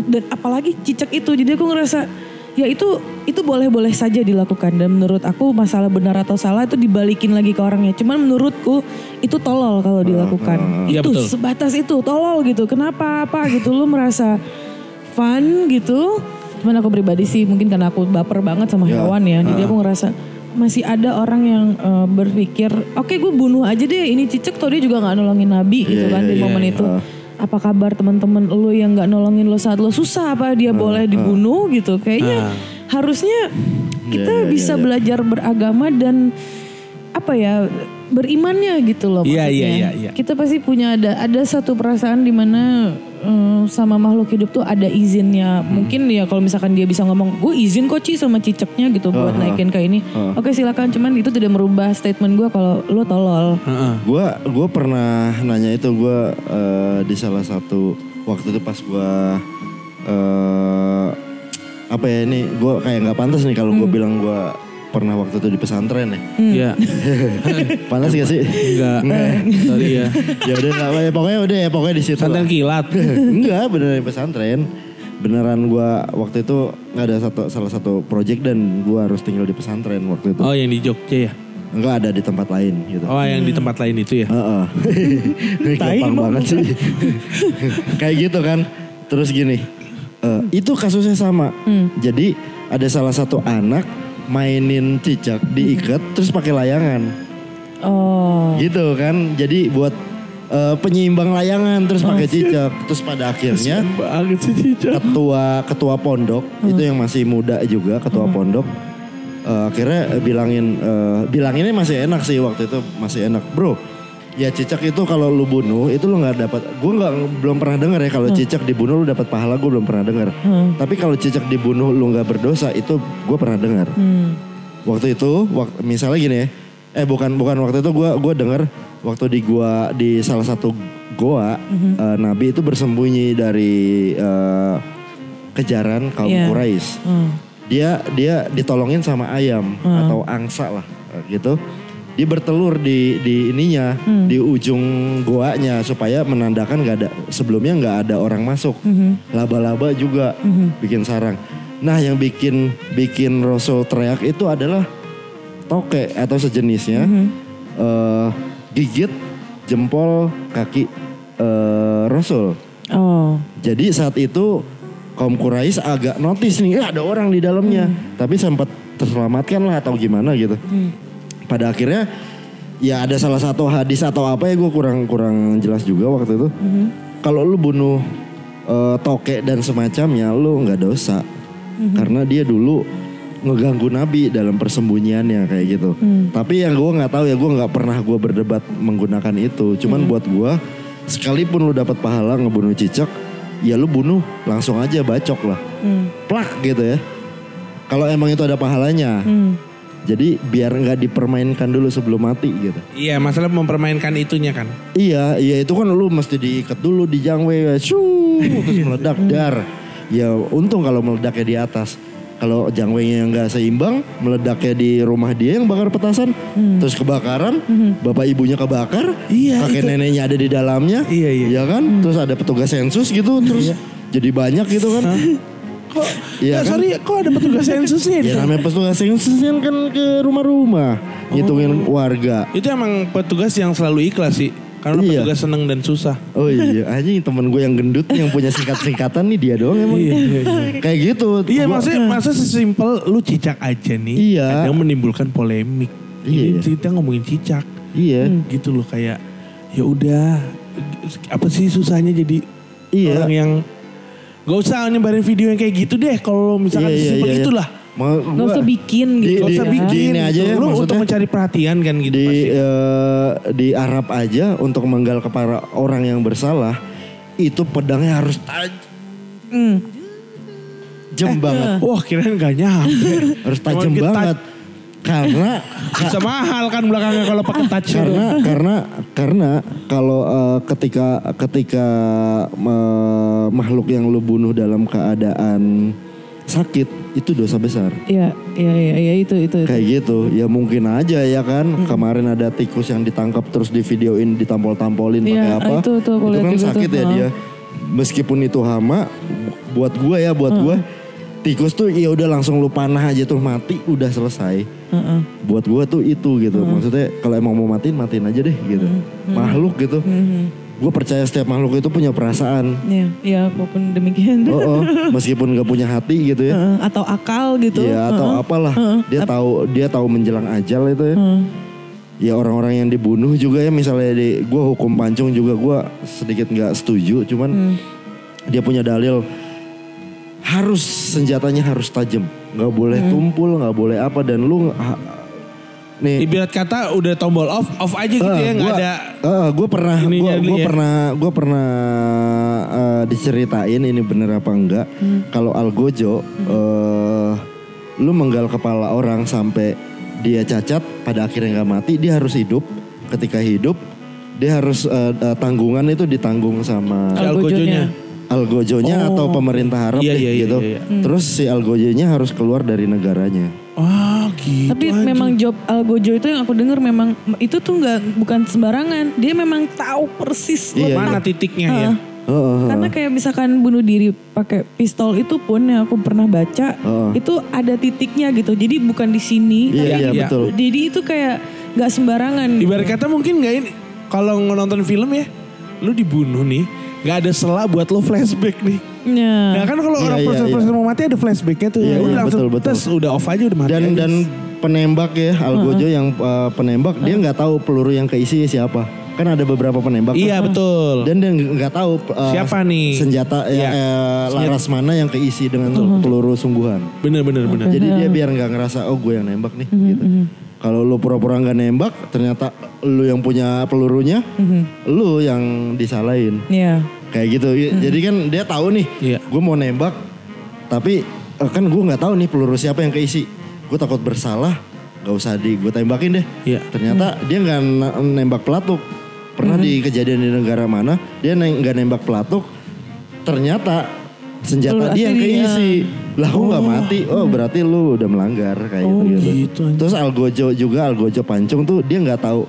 dan apalagi cicak itu. Jadi aku ngerasa ya itu itu boleh-boleh saja dilakukan. Dan menurut aku masalah benar atau salah itu dibalikin lagi ke orangnya. Cuman menurutku itu tolol kalau dilakukan. Iya, itu betul. sebatas itu tolol gitu. Kenapa apa gitu? Lu merasa fun gitu? Cuman aku pribadi sih mungkin karena aku baper banget sama hewan ya. Jadi aku ngerasa masih ada orang yang eh, berpikir oke gue bunuh aja deh. Ini cicak toh dia juga nggak nolongin nabi gitu kan di momen itu apa kabar teman-teman lu yang nggak nolongin lo saat lo susah? Apa dia boleh dibunuh gitu? Kayaknya harusnya kita bisa belajar beragama dan apa ya berimannya gitu loh Iya, maksudnya. iya, iya, iya. kita pasti punya ada ada satu perasaan di eh, sama makhluk hidup tuh ada izinnya. Mungkin ya kalau misalkan dia bisa ngomong gue izin kok Ci sama cicaknya gitu buat naikin ke ini. Oke silakan. Cuman itu tidak merubah statement gue kalau lo tolol. Heeh. Gua gua pernah nanya itu gua eh, di salah satu waktu itu pas gua eh apa ya ini gua kayak nggak pantas nih kalau gua bilang gua pernah waktu itu di pesantren ya. Iya. <laughs> pantas gak sih? <laughs> Enggak. Sorry ya. ya udah nggak apa- ya pokoknya udah ya pokoknya di situ. Santan lah. kilat. <laughs> Enggak beneran di pesantren. Beneran gua waktu itu nggak ada satu salah satu project dan gua harus tinggal di pesantren waktu itu. Oh yang di Jogja ya? Enggak ada di tempat lain gitu. Oh yang di tempat lain itu ya? Heeh. Tai Gampang emang. banget sih. Kayak gitu kan. Terus gini. eh, itu kasusnya sama. Jadi ada salah satu anak mainin cicak diikat terus pakai layangan. oh Gitu kan. Jadi buat eh, penyeimbang layangan terus pakai cicak. Terus pada akhirnya Banget sih cicak. ketua ketua pondok itu yang masih muda juga ketua pondok eh, akhirnya bilangin eh, bilanginnya masih enak sih waktu itu masih enak bro ya cicak itu kalau lu bunuh itu lu nggak dapat. Gue nggak belum pernah dengar ya kalau cicak dibunuh lu dapat pahala gue belum pernah dengar tapi kalau cicak dibunuh lu nggak berdosa itu gue pernah dengar waktu itu wak- misalnya gini ya. Eh bukan bukan waktu itu gue gua dengar waktu di gua di salah satu goa eh, nabi itu bersembunyi dari eh, kejaran kaum Iya. Quraisy. Hmm. dia dia ditolongin sama ayam atau angsa lah eh, gitu dia bertelur di di ininya di ujung goanya supaya menandakan nggak ada sebelumnya nggak ada orang masuk. Laba-laba juga bikin sarang. Nah yang bikin bikin Rasul teriak itu adalah toke atau sejenisnya eh, gigit jempol kaki eh, Rasul. Oh. Jadi saat itu kaum Quraisy agak notice nih, "Eh, ada orang di dalamnya. Tapi sempat terselamatkan lah atau gimana gitu. Pada akhirnya ya ada salah satu hadis atau apa ya gue kurang kurang jelas juga waktu itu. Kalau lu bunuh eh, toke dan semacamnya, lu nggak dosa. Karena dia dulu ngeganggu Nabi dalam persembunyiannya kayak gitu. Tapi yang gue nggak tahu ya gue nggak pernah gue berdebat menggunakan itu. Cuman buat gue sekalipun lu dapat pahala ngebunuh cicak, ya lu bunuh langsung aja bacok lah, plak gitu ya. Kalau emang itu ada pahalanya, jadi biar nggak dipermainkan dulu sebelum mati gitu. Iya masalah mempermainkan itunya kan. Iya, iya itu kan lu mesti diikat dulu di jangwe, shoo, terus <laughs> meledak dar. Ya untung kalau meledaknya di atas. Kalau jangwenya yang nggak seimbang, meledaknya di rumah dia yang bakar petasan, terus kebakaran, bapak ibunya kebakar, Iya, kakek itu. neneknya ada di dalamnya, Iya, iya. ya kan? Terus ada petugas sensus gitu, terus jadi banyak gitu kan? Kok? Iya Ya, kan? sorry kok ada petugas <laughs> sensusnya? Ya namanya petugas sensus kan ke rumah-rumah, ngitungin warga. Itu emang petugas yang selalu ikhlas sih. Karena Iya. juga seneng dan susah. Oh iya, <laughs> anjing temen gue yang gendut yang punya singkat-singkatan nih dia doang emang. Iya, iya, Kayak gitu. Iya Gua- maksudnya masa sesimpel lu cicak aja nih. Iya. Kadang menimbulkan polemik. Ini Iya. kita ngomongin cicak. Iya. Gitu loh kayak ya udah apa sih susahnya jadi Iya. orang yang Gak usah nyebarin video yang kayak gitu deh kalau misalkan iya, sesimpel iya, iya. itulah. Gak usah bikin Di- gitu. Gak usah di- bikin gini aja gitu. ya, Lu untuk mencari perhatian kan gitu di pasti. eh, di Arab aja untuk menggal kepala orang yang bersalah itu pedangnya harus tajam Hmm. banget, Wah kirain gak nyampe. harus tajam banget. Karena Bisa mahal kan belakangnya kalau pakai touch. karena karena karena kalau eh, ketika ketika eh, makhluk yang lu bunuh dalam keadaan sakit itu dosa besar. Iya, iya, iya, iya, itu, itu, itu. Kayak gitu, ya mungkin aja ya kan. Kemarin ada tikus yang ditangkap terus di videoin ditampol-tampolin pakai Iya, apa? itu tuh, aku lihat kan sakit tuh, ya dia. Meskipun itu hama, buat gua ya, buat gua tikus tuh ya udah langsung lu panah aja tuh mati, udah selesai. Heeh. Buat gua tuh itu gitu. Maksudnya kalau emang mau matiin, matiin aja deh gitu. Makhluk gitu. Gue percaya setiap makhluk itu punya perasaan. Iya, iya, apa pun demikian. Oh, oh, <laughs> meskipun gak punya hati gitu ya. Heeh, atau akal gitu. Iya atau Heeh. apalah dia tahu dia tahu menjelang ajal itu ya. Heeh. Ya orang-orang yang dibunuh juga ya misalnya di gue hukum pancung juga gue sedikit nggak setuju cuman Hmm. dia punya dalil harus senjatanya harus tajam nggak boleh Hmm. tumpul nggak boleh apa dan lu nih Ibarat kata udah tombol off, off aja gitu ya nggak ada. gue pernah gue ininya dulu ya. pernah gue pernah eh, diceritain ini bener apa enggak Hmm. kalau algojo eh, lu menggal kepala orang sampai dia cacat pada akhirnya nggak mati dia harus hidup ketika hidup dia harus eh, eh, tanggungan itu ditanggung sama Algojonya. Algojonya Oh. atau pemerintah Arab Iya, deh iya, iya, gitu iya, terus si algojonya harus keluar dari negaranya Ah gitu. Tapi anjing. memang job Algojo itu yang aku dengar memang itu tuh nggak bukan sembarangan. Dia memang tahu persis Iya. mana titiknya ya. Heeh. Heeh, heeh. Karena kayak misalkan bunuh diri pakai pistol itu pun yang aku pernah baca Heeh. itu ada titiknya gitu. Jadi bukan di sini. iya Iya, iya iya. betul Jadi itu kayak nggak sembarangan. Ibarat kata mungkin nggak ini kalau nonton film ya, lu dibunuh nih, nggak ada selah buat lo flashback nih. Ya. Nah kan kalau Iya, orang iya, proses-proses iya. mau mati ada flashbacknya tuh. Iya, ya udah iya, langsung betul, betul. tes, udah off aja udah mati. dan aja. dan penembak ya algojo yang uh, penembak dia nggak tahu peluru yang keisi siapa kan ada beberapa penembak iya tuh. betul. dan dia nggak tahu uh, Siapa nih? senjata ya, Iya. eh, laras mana yang keisi dengan peluru sungguhan Bener bener bener. jadi dia biar nggak ngerasa oh gue yang nembak nih gitu kalau lu pura-pura nggak nembak ternyata lu yang punya pelurunya lu yang disalahin. Iya. kayak gitu. Jadi kan dia tahu nih Iya. gue mau nembak tapi eh, kan gue nggak tahu nih peluru siapa yang keisi. Gue takut bersalah gak usah di gue tembakin deh. Iya. ternyata dia nggak nembak pelatuk. Pernah di kejadian di negara mana dia nggak nembak pelatuk. Ternyata senjata Peluru dia yang keisi lah aku nggak mati oh berarti lu udah melanggar kayak Oh, gitu, gitu. gitu, terus algojo juga algojo pancung tuh dia nggak tahu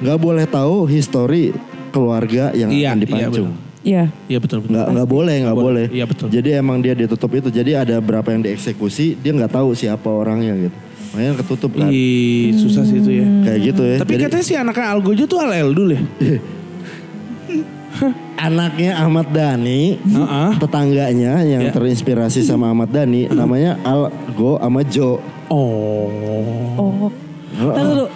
nggak boleh tahu histori keluarga yang Iya, akan iya, dipancung Iya. Iya betul betul. nggak nggak boleh nggak boleh. Iya, betul. Jadi emang dia ditutup itu. Jadi ada berapa yang dieksekusi dia nggak tahu siapa orangnya gitu. Makanya ketutup kan. Ih, susah sih itu ya. Kayak gitu ya. Tapi Jadi katanya si anaknya Algojo tuh Al Eldul ya. <laughs> anaknya Ahmad Dhani, Heeh. tetangganya yang Ya. terinspirasi sama Ahmad Dhani namanya Algo sama Jo. Oh. Oh. Tahu dulu.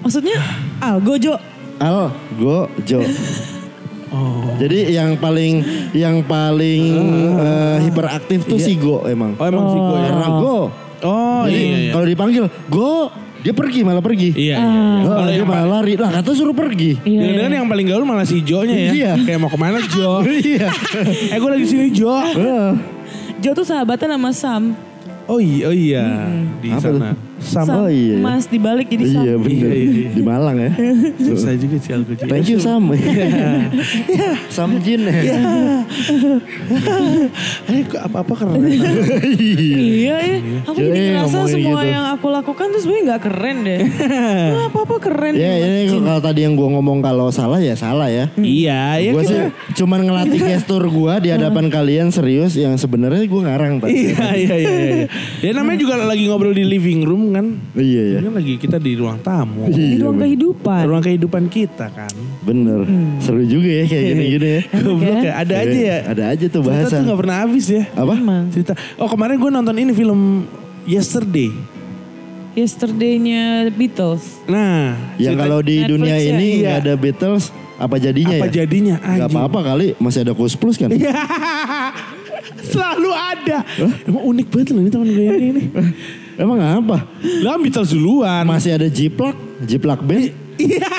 Maksudnya Algojo. Algo Jo. Oh. Jadi yang paling yang paling eh, hiperaktif tuh si Go emang. Oh emang sih gue ya. Karena Go. Oh Jadi iya iya. kalau dipanggil Go, dia pergi malah pergi. Iya. iya. Oh, dia malah lari. Lah kata suruh pergi. Iya. Jangan-jangan yang paling gaul malah si Jo-nya ya. Iya. Kayak mau ke mana Jo? <laughs> Iya. eh gue lagi sini Jo. Heeh. Jo tuh sahabatan sama Sam. Oh iya, oh iya. Di Apa sana. Sam Oh, iya, iya. Mas dibalik jadi Sam. Iya bener. Iya, iya. Di Malang ya. <laughs> Susah juga sih Algojo. Thank you Sam. <laughs> Sam Jin. <laughs> Eh kok apa-apa keren. Iya ya. Aku Jadi ngerasa semua gitu. yang aku lakukan tuh sebenarnya nggak keren deh. Nah, apa-apa keren. Ya Mas ini kalau tadi yang gue ngomong kalau salah ya salah ya. iya, iya. Gue sih cuman ngelatih gestur gue di hadapan kalian serius yang sebenarnya gue ngarang tadi. Iya, iya, iya, iya. Ya namanya juga lagi ngobrol di living room kan. kan. Iya ya. Ini kan lagi kita di ruang tamu. Di ruang kehidupan. Ruang kehidupan kita kan. Bener. Seru juga ya kayak gini-gini ya. <laughs> Goblok ya. Ada aja ya. Ada aja tuh Cerita bahasan. tuh gak pernah habis ya. Apa? Emang. Cerita. Oh kemarin gue nonton ini film Yesterday. Yesterday-nya Beatles. Nah. Yang cerita- kalau di Netflix dunia ya? ini Iya. nggak ada Beatles, apa jadinya apa ya? jadinya? Gak Anjing. apa-apa kali, masih ada Kus Plus kan? Iya. <laughs> Selalu ada. Emang unik banget loh ini teman gue ini. <laughs> Emang apa? Lah Beatles duluan. Masih ada Jiplak, Jiplak Band. Iya.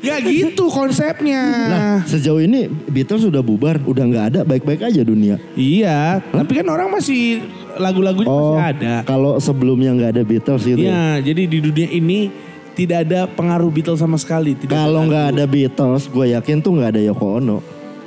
Gak gitu konsepnya. Nah, sejauh ini Beatles sudah bubar, udah nggak ada, baik-baik aja dunia. Iya, tapi kan orang masih lagu-lagunya Oh, masih ada. kalau sebelumnya nggak ada Beatles gitu. ya? Iya, jadi di dunia ini tidak ada pengaruh Beatles sama sekali. Kalau nggak ada Beatles, gue yakin tuh nggak ada Yoko Ono.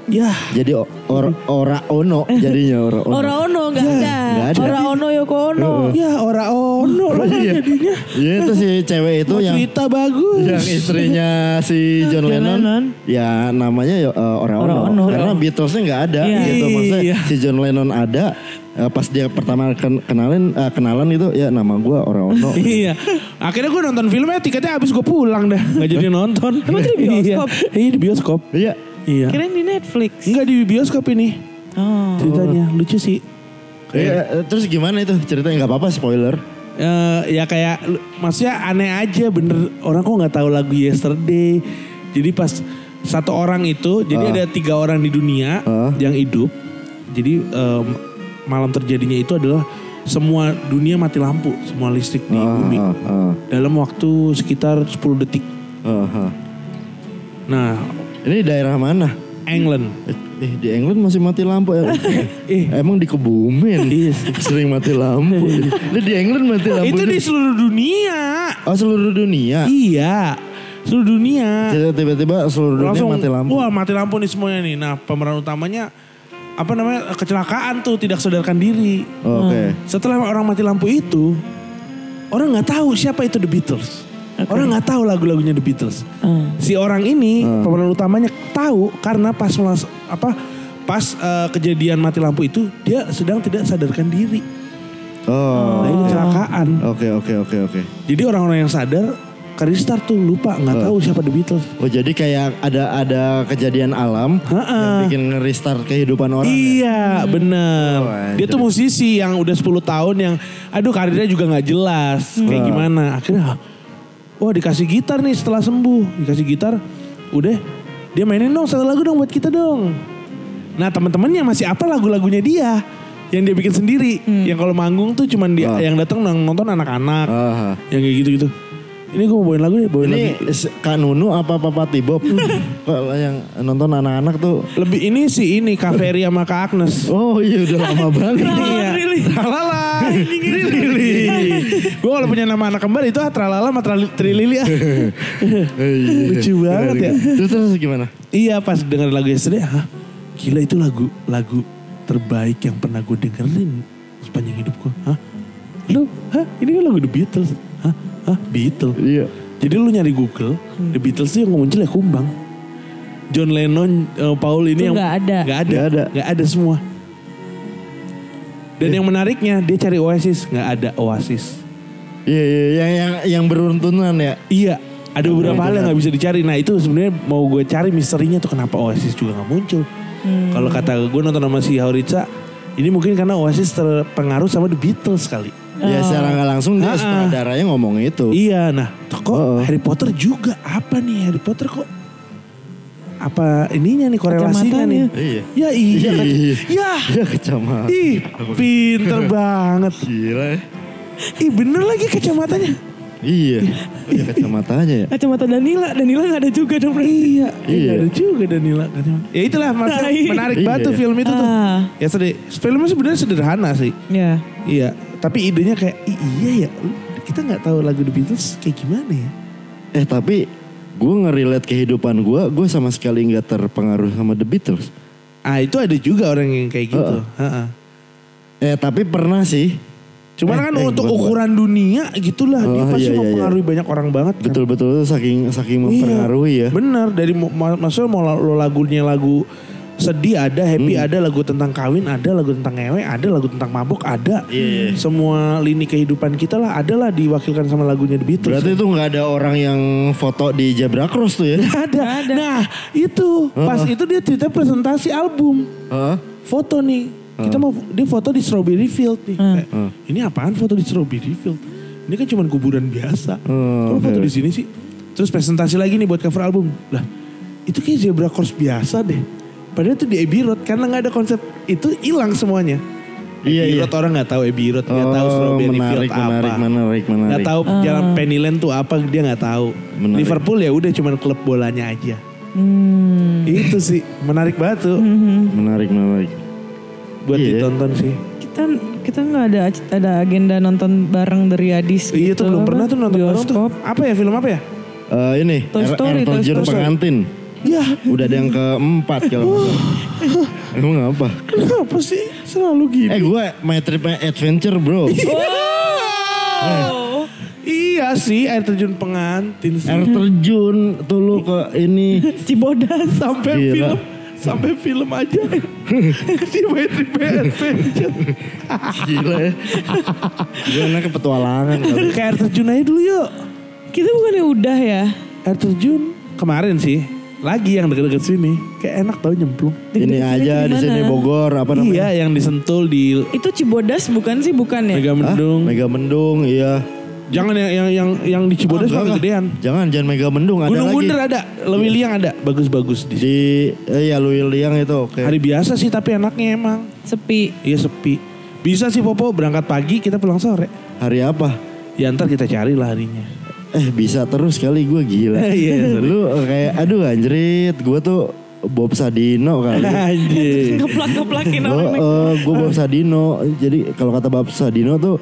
Ya Jadi or, ora ono jadinya ora ono. Ora Ono nggak ada. nggak ada. Ora Ono Yoko Ono. ya ora ono lah Iya. jadinya. Iya itu si cewek itu Mau yang cerita bagus. yang istrinya si John, John Lennon, Lennon. ya namanya ya uh, Ora Ora Ono. Ono. Karena Beatlesnya nggak ada Iya. gitu maksudnya Iya. si John Lennon ada eh, pas dia pertama ken- kenalin eh, kenalan itu ya nama gua Ora Ono. <laughs> Iya. Akhirnya gue nonton filmnya tiketnya habis gue pulang dah. Gak jadi nonton. Emang di bioskop? Iya, Iya, di bioskop. Iya. Iya. Kirain di Netflix. Enggak di bioskop ini. Oh. Ceritanya lucu sih. Iya, eh, terus gimana itu ceritanya nggak apa-apa spoiler. Eh, ya kayak maksudnya aneh aja bener orang kok nggak tahu lagu Yesterday. Jadi pas satu orang itu, jadi Ah. ada tiga orang di dunia Ah. yang hidup. Jadi em, malam terjadinya itu adalah semua dunia mati lampu, semua listrik di Ah, bumi ah, ah, dalam waktu sekitar 10 detik. ah, ah. Nah, Ini daerah mana? England. Eh, di England masih mati lampu ya? <laughs> Eh. Emang di Kebumen <laughs> Iya. sering mati lampu. Ini di England mati lampu. itu di seluruh dunia. Oh seluruh dunia. Iya, seluruh dunia. Tiba-tiba seluruh dunia langsung mati lampu. wah mati lampu nih semuanya nih nah pemeran utamanya apa namanya kecelakaan tuh tidak sadarkan diri Oke. setelah orang mati lampu itu orang nggak tahu siapa itu The Beatles orang nggak tahu lagu-lagunya The Beatles Hmm. si orang ini pemeran utamanya tahu karena pas melas- apa pas eh, kejadian mati lampu itu dia sedang tidak sadarkan diri Oh. nah ini kecelakaan Oke oke oke oke. jadi orang-orang yang sadar ke restart tuh lupa nggak tahu siapa The Beatles Oh jadi kayak ada ada kejadian alam Ha-ha. yang bikin restart kehidupan orang. ya? Iya bener Oh, Dia tuh musisi yang udah 10 tahun yang Aduh karirnya juga gak jelas Kayak Wah. gimana Akhirnya Wah dikasih gitar nih setelah sembuh. Dikasih gitar Udah Dia mainin dong satu lagu dong buat kita dong. Nah teman-temannya masih apa lagu-lagunya dia Yang dia bikin sendiri? Yang kalau manggung tuh cuman dia Wah. yang datang nonton anak-anak Aha. Yang kayak gitu-gitu Ini gue mau bawain lagu ya Bawain Ini lagu s- Kak Nunu apa Papa Tibob? <laughs> Kalau yang nonton anak-anak tuh. Lebih ini sih ini Kaveri sama Kak Agnes Oh iya udah lama banget. Iya. Tralala. Trilili. Gue kalau punya nama anak kembar itu ah, Tralala sama Trilili ah. <laughs> Lucu banget ya. Terus terus gimana? Iya pas denger lagu yesterday, hah? Gila itu lagu lagu terbaik yang pernah gue dengerin sepanjang hidup gue. Hah? Lu, hah? Ini kan lagu The Beatles. Hah? Hah? Beatles. Iya. Jadi lu nyari Google, The Beatles tuh yang muncul ya kumbang. John Lennon, eh, Paul ini Itu yang nggak ada. nggak ada, Nggak ada. nggak ada semua. Dan yang menariknya dia cari Oasis, nggak ada Oasis. Iya iya yang yang yang beruntunan ya. Iya, ada beberapa hal yang nggak bisa dicari. Nah itu sebenarnya mau gue cari misterinya tuh kenapa Oasis juga nggak muncul. Kalau kata gue nonton sama si Haurica, ini mungkin karena Oasis terpengaruh sama The Beatles kali. Ya secara nggak langsung dia Ah, ah. sutradaranya ngomong itu. Iya, nah kok Oh. Harry Potter juga apa nih Harry Potter kok? Apa ininya nih korelasinya nih? Iya. Ya iya kan. Iya. Ya. Iya kecamatan. Ih, pinter banget. Gila ya. Ih, bener lagi kacamatanya. Iya. Iya kacamatanya ya. Kacamata Danila, Danila gak ada juga dong berarti. Iya, Iya. iya. Ada juga Danila kacamata. Ya itulah maksudnya Nah, iya. menarik Iya, banget tuh iya. film itu tuh. Ah. Ya sedih. Filmnya sebenarnya sederhana sih. Ya. Iya, tapi idenya kayak "Ih, iya ya. Kita nggak tahu lagu The Beatles kayak gimana ya? Eh tapi gue ngerelate kehidupan gue, gue sama sekali nggak terpengaruh sama The Beatles. Ah, itu ada juga orang yang kayak gitu. Ha-ha. Eh tapi pernah sih. Cuman Eh, kan eh, untuk bukan, ukuran dunia gitulah dia Oh, pasti iya, iya, mempengaruhi banyak orang banget kan. Betul-betul saking saking Iya, mempengaruhi ya. Bener dari maksudnya mau lo lagunya lagu sedih ada, happy Hmm. ada, lagu tentang kawin ada, lagu tentang ngewe ada, lagu tentang mabuk ada. Iya, iya. Semua lini kehidupan kita lah ada lah diwakilkan sama lagunya The Beatles. Berarti itu nggak ada orang yang foto di Zebra Cross tuh ya? ada. Nah itu pas itu dia cerita presentasi album Heeh. foto nih. Kita mau dia foto di Strawberry Field nih. Kayak, Hmm. Ini apaan foto di Strawberry Field? Ini kan cuma kuburan biasa. Kalau foto oke. di sini sih. Terus presentasi lagi nih buat cover album. Lah itu kayak zebra cross biasa deh. Padahal itu di Abbey Road karena nggak ada konsep itu hilang semuanya. Iya, Abbey iya. Road orang nggak tahu Abbey Road, nggak tahu Oh, Strawberry menarik, Field apa. menarik, menarik, menarik. Nggak tahu jalan Pennyland tuh apa dia nggak tahu. Menarik. Liverpool ya udah cuma klub bolanya aja. Hmm. Itu sih menarik banget tuh Menarik, menarik. buat Iya. ditonton sih. Kita kita nggak ada ada agenda nonton bareng dari Adis. Iya tuh gitu. belum pernah tuh nonton bareng tuh. Apa ya film apa ya? Eh, ini, Toy Story, air Toy Story. pengantin. Ya Udah ada yang keempat kalau nggak. Emang apa? kenapa sih selalu gini? Eh gue my trip my adventure bro. Oh. Iya sih air terjun pengantin sih. Air terjun tuh lu ke ini. Cibodas. sampai Gila. film sampai film aja si Wetri Adventure Gila ya. Gue anaknya petualangan kali. kayak air terjun aja dulu yuk Kita bukannya udah ya? air terjun kemarin sih lagi yang deket-deket sini kayak enak tau nyemplung Ini aja di sini? Bogor apa namanya? iya yang disentul di Itu Cibodas bukan sih bukan ya? Mega Hah? Mendung Mega Mendung iya. jangan yang yang yang, yang di Cibodas Ah, mah enggak, enggak. Jangan jangan Mega Mendung ada Gunung lagi. Bunder ada Lewiliang ada bagus-bagus di Di eh, ya Luiliang itu oke. hari biasa sih tapi enaknya emang Sepi. iya sepi bisa sih Popo berangkat pagi kita pulang sore Hari apa? ya ntar kita cari lah harinya Eh bisa terus kali gue gila. <laughs> Iya. Lu kayak aduh anjrit gue tuh Bob Sadino kali. <laughs> anjir Ngeplak-ngeplakin Lo, orang. eh, gue Bob Sadino. Jadi kalau kata Bob Sadino tuh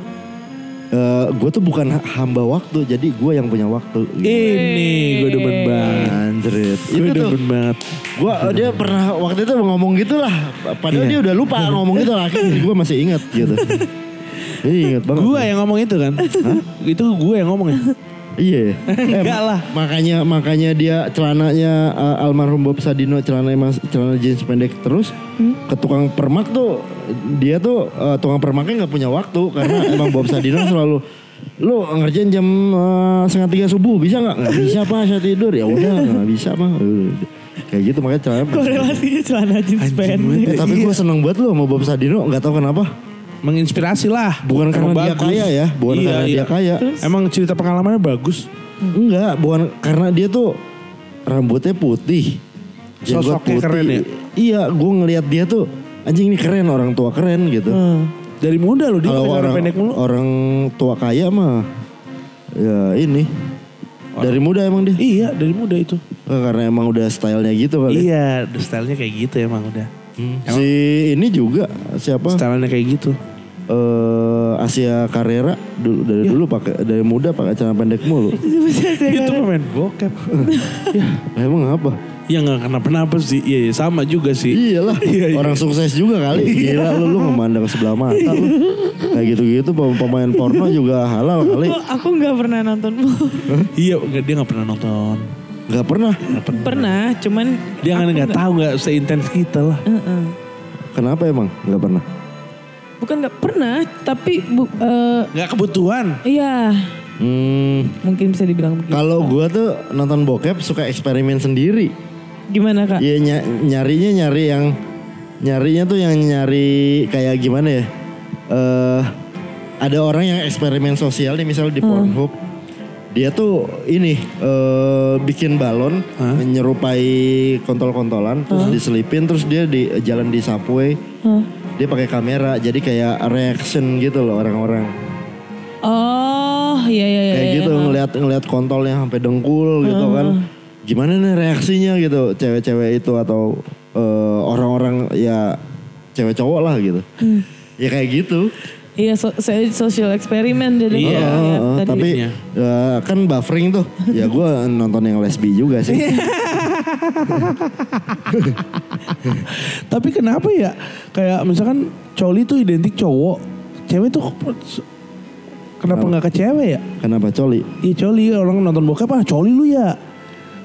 eh gue tuh bukan hamba waktu, jadi gue yang punya waktu. Ini gue demen banget. Anjrit. Gue demen banget. Gua dia pernah waktu itu ngomong gitu lah. Padahal dia udah lupa ngomong gitu lah. Gue masih ingat gitu. Jadi <laughs> ingat banget. Gue yang ngomong itu kan. Itu gue yang ngomong ya. Iya. <laughs> Enggak ma- lah. Makanya makanya dia celananya uh, almarhum Bob Sadino celana mas celana jeans pendek terus ke tukang permak tuh dia tuh uh, tukang permaknya nggak punya waktu karena <laughs> emang Bob Sadino selalu lu ngerjain jam uh, setengah tiga subuh bisa nggak nggak bisa pak saya tidur ya udah nggak bisa mah Uh, kayak gitu makanya celana Korelasinya celana jeans pendek. Eh, tapi gue seneng banget lu sama Bob Sadino nggak tahu kenapa Menginspirasi lah. bukan karena dia kaya ya bukan Iya, karena iya. dia kaya Emang cerita pengalamannya bagus. Enggak, bukan karena dia tuh rambutnya putih. jenggot Sosoknya keren ya? Iya, gue ngelihat dia tuh anjing ini keren orang tua keren gitu. Dari muda loh dia celana orang pendek mulu. orang tua kaya mah ya ini dari muda emang dia. Iya dari muda itu. Eh, karena emang udah stylenya gitu kali. Iya, stylenya kayak gitu emang udah. Si ini juga siapa? Stylenya kayak gitu. Eh Asia Carrera dulu dari Iya. dulu pakai dari muda pakai celana pendek mulu. <laughs> itu pemain bokep. <laughs> ya, emang apa? ya nggak kenapa-napa sih. Iya, iya, sama juga sih. Iyalah, <laughs> Iya, iya. orang sukses juga kali. Gila lu, lu memandang sebelah mata lu. Kayak gitu-gitu pem- pemain porno juga halal kali. Aku, nggak pernah nonton. Iya, nggak- dia nggak pernah nonton. Gak pernah. pernah, cuman Dia kan nggak tahu nggak seintens kita lah. Heeh. Kenapa emang? Gak pernah. Bukan nggak pernah, tapi bu, eh, Nggak kebutuhan. iya Hmm, mungkin bisa dibilang begitu. kalau gua tuh nonton bokep suka eksperimen sendiri. Gimana kak? Iya ny- nyarinya nyari yang nyarinya tuh yang nyari kayak gimana ya? Eh ada orang yang eksperimen sosial nih misalnya di Pornhub. Dia tuh ini eh bikin balon Hah? menyerupai kontol-kontolan terus diselipin terus dia di jalan di subway. Hah? Dia pakai kamera jadi kayak reaction gitu loh orang-orang. Oh, iya iya iya. Kayak iya. gitu ngelihat ngelihat kontolnya sampai dengkul gitu kan. Gimana nih reaksinya gitu cewek-cewek itu atau eh, orang-orang ya cewek cowok lah gitu. Ya kayak gitu. Iya, so, saya social eksperimen jadi Iya, ya, tadi. tapi Iya. eh, kan buffering tuh. ya gue nonton yang lesbi juga sih. <laughs> <laughs> Tapi kenapa ya? Kayak misalkan coli tuh identik cowok, cewek tuh kenapa nggak ke cewek ya? Kenapa coli? Iya coli orang nonton bokep ah coli lu ya.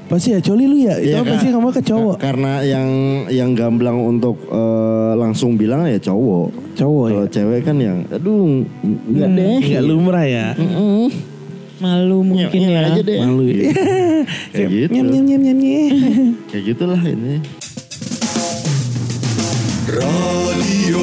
Pasti ya coli lu ya. Itu apa Kak. sih kamu ke cowok? Ka- Karena yang yang gamblang untuk eh, langsung bilang ya cowok. Cowok ya. Kalau cewek kan yang aduh enggak deh. Enggak lumrah ya. Mm-mm. Malu mungkin Nyem-nyem ya. aja deh. Malu ya. Kayak gitu. Nyem nyem nyem nyem nyem. Kayak gitulah ini. Radio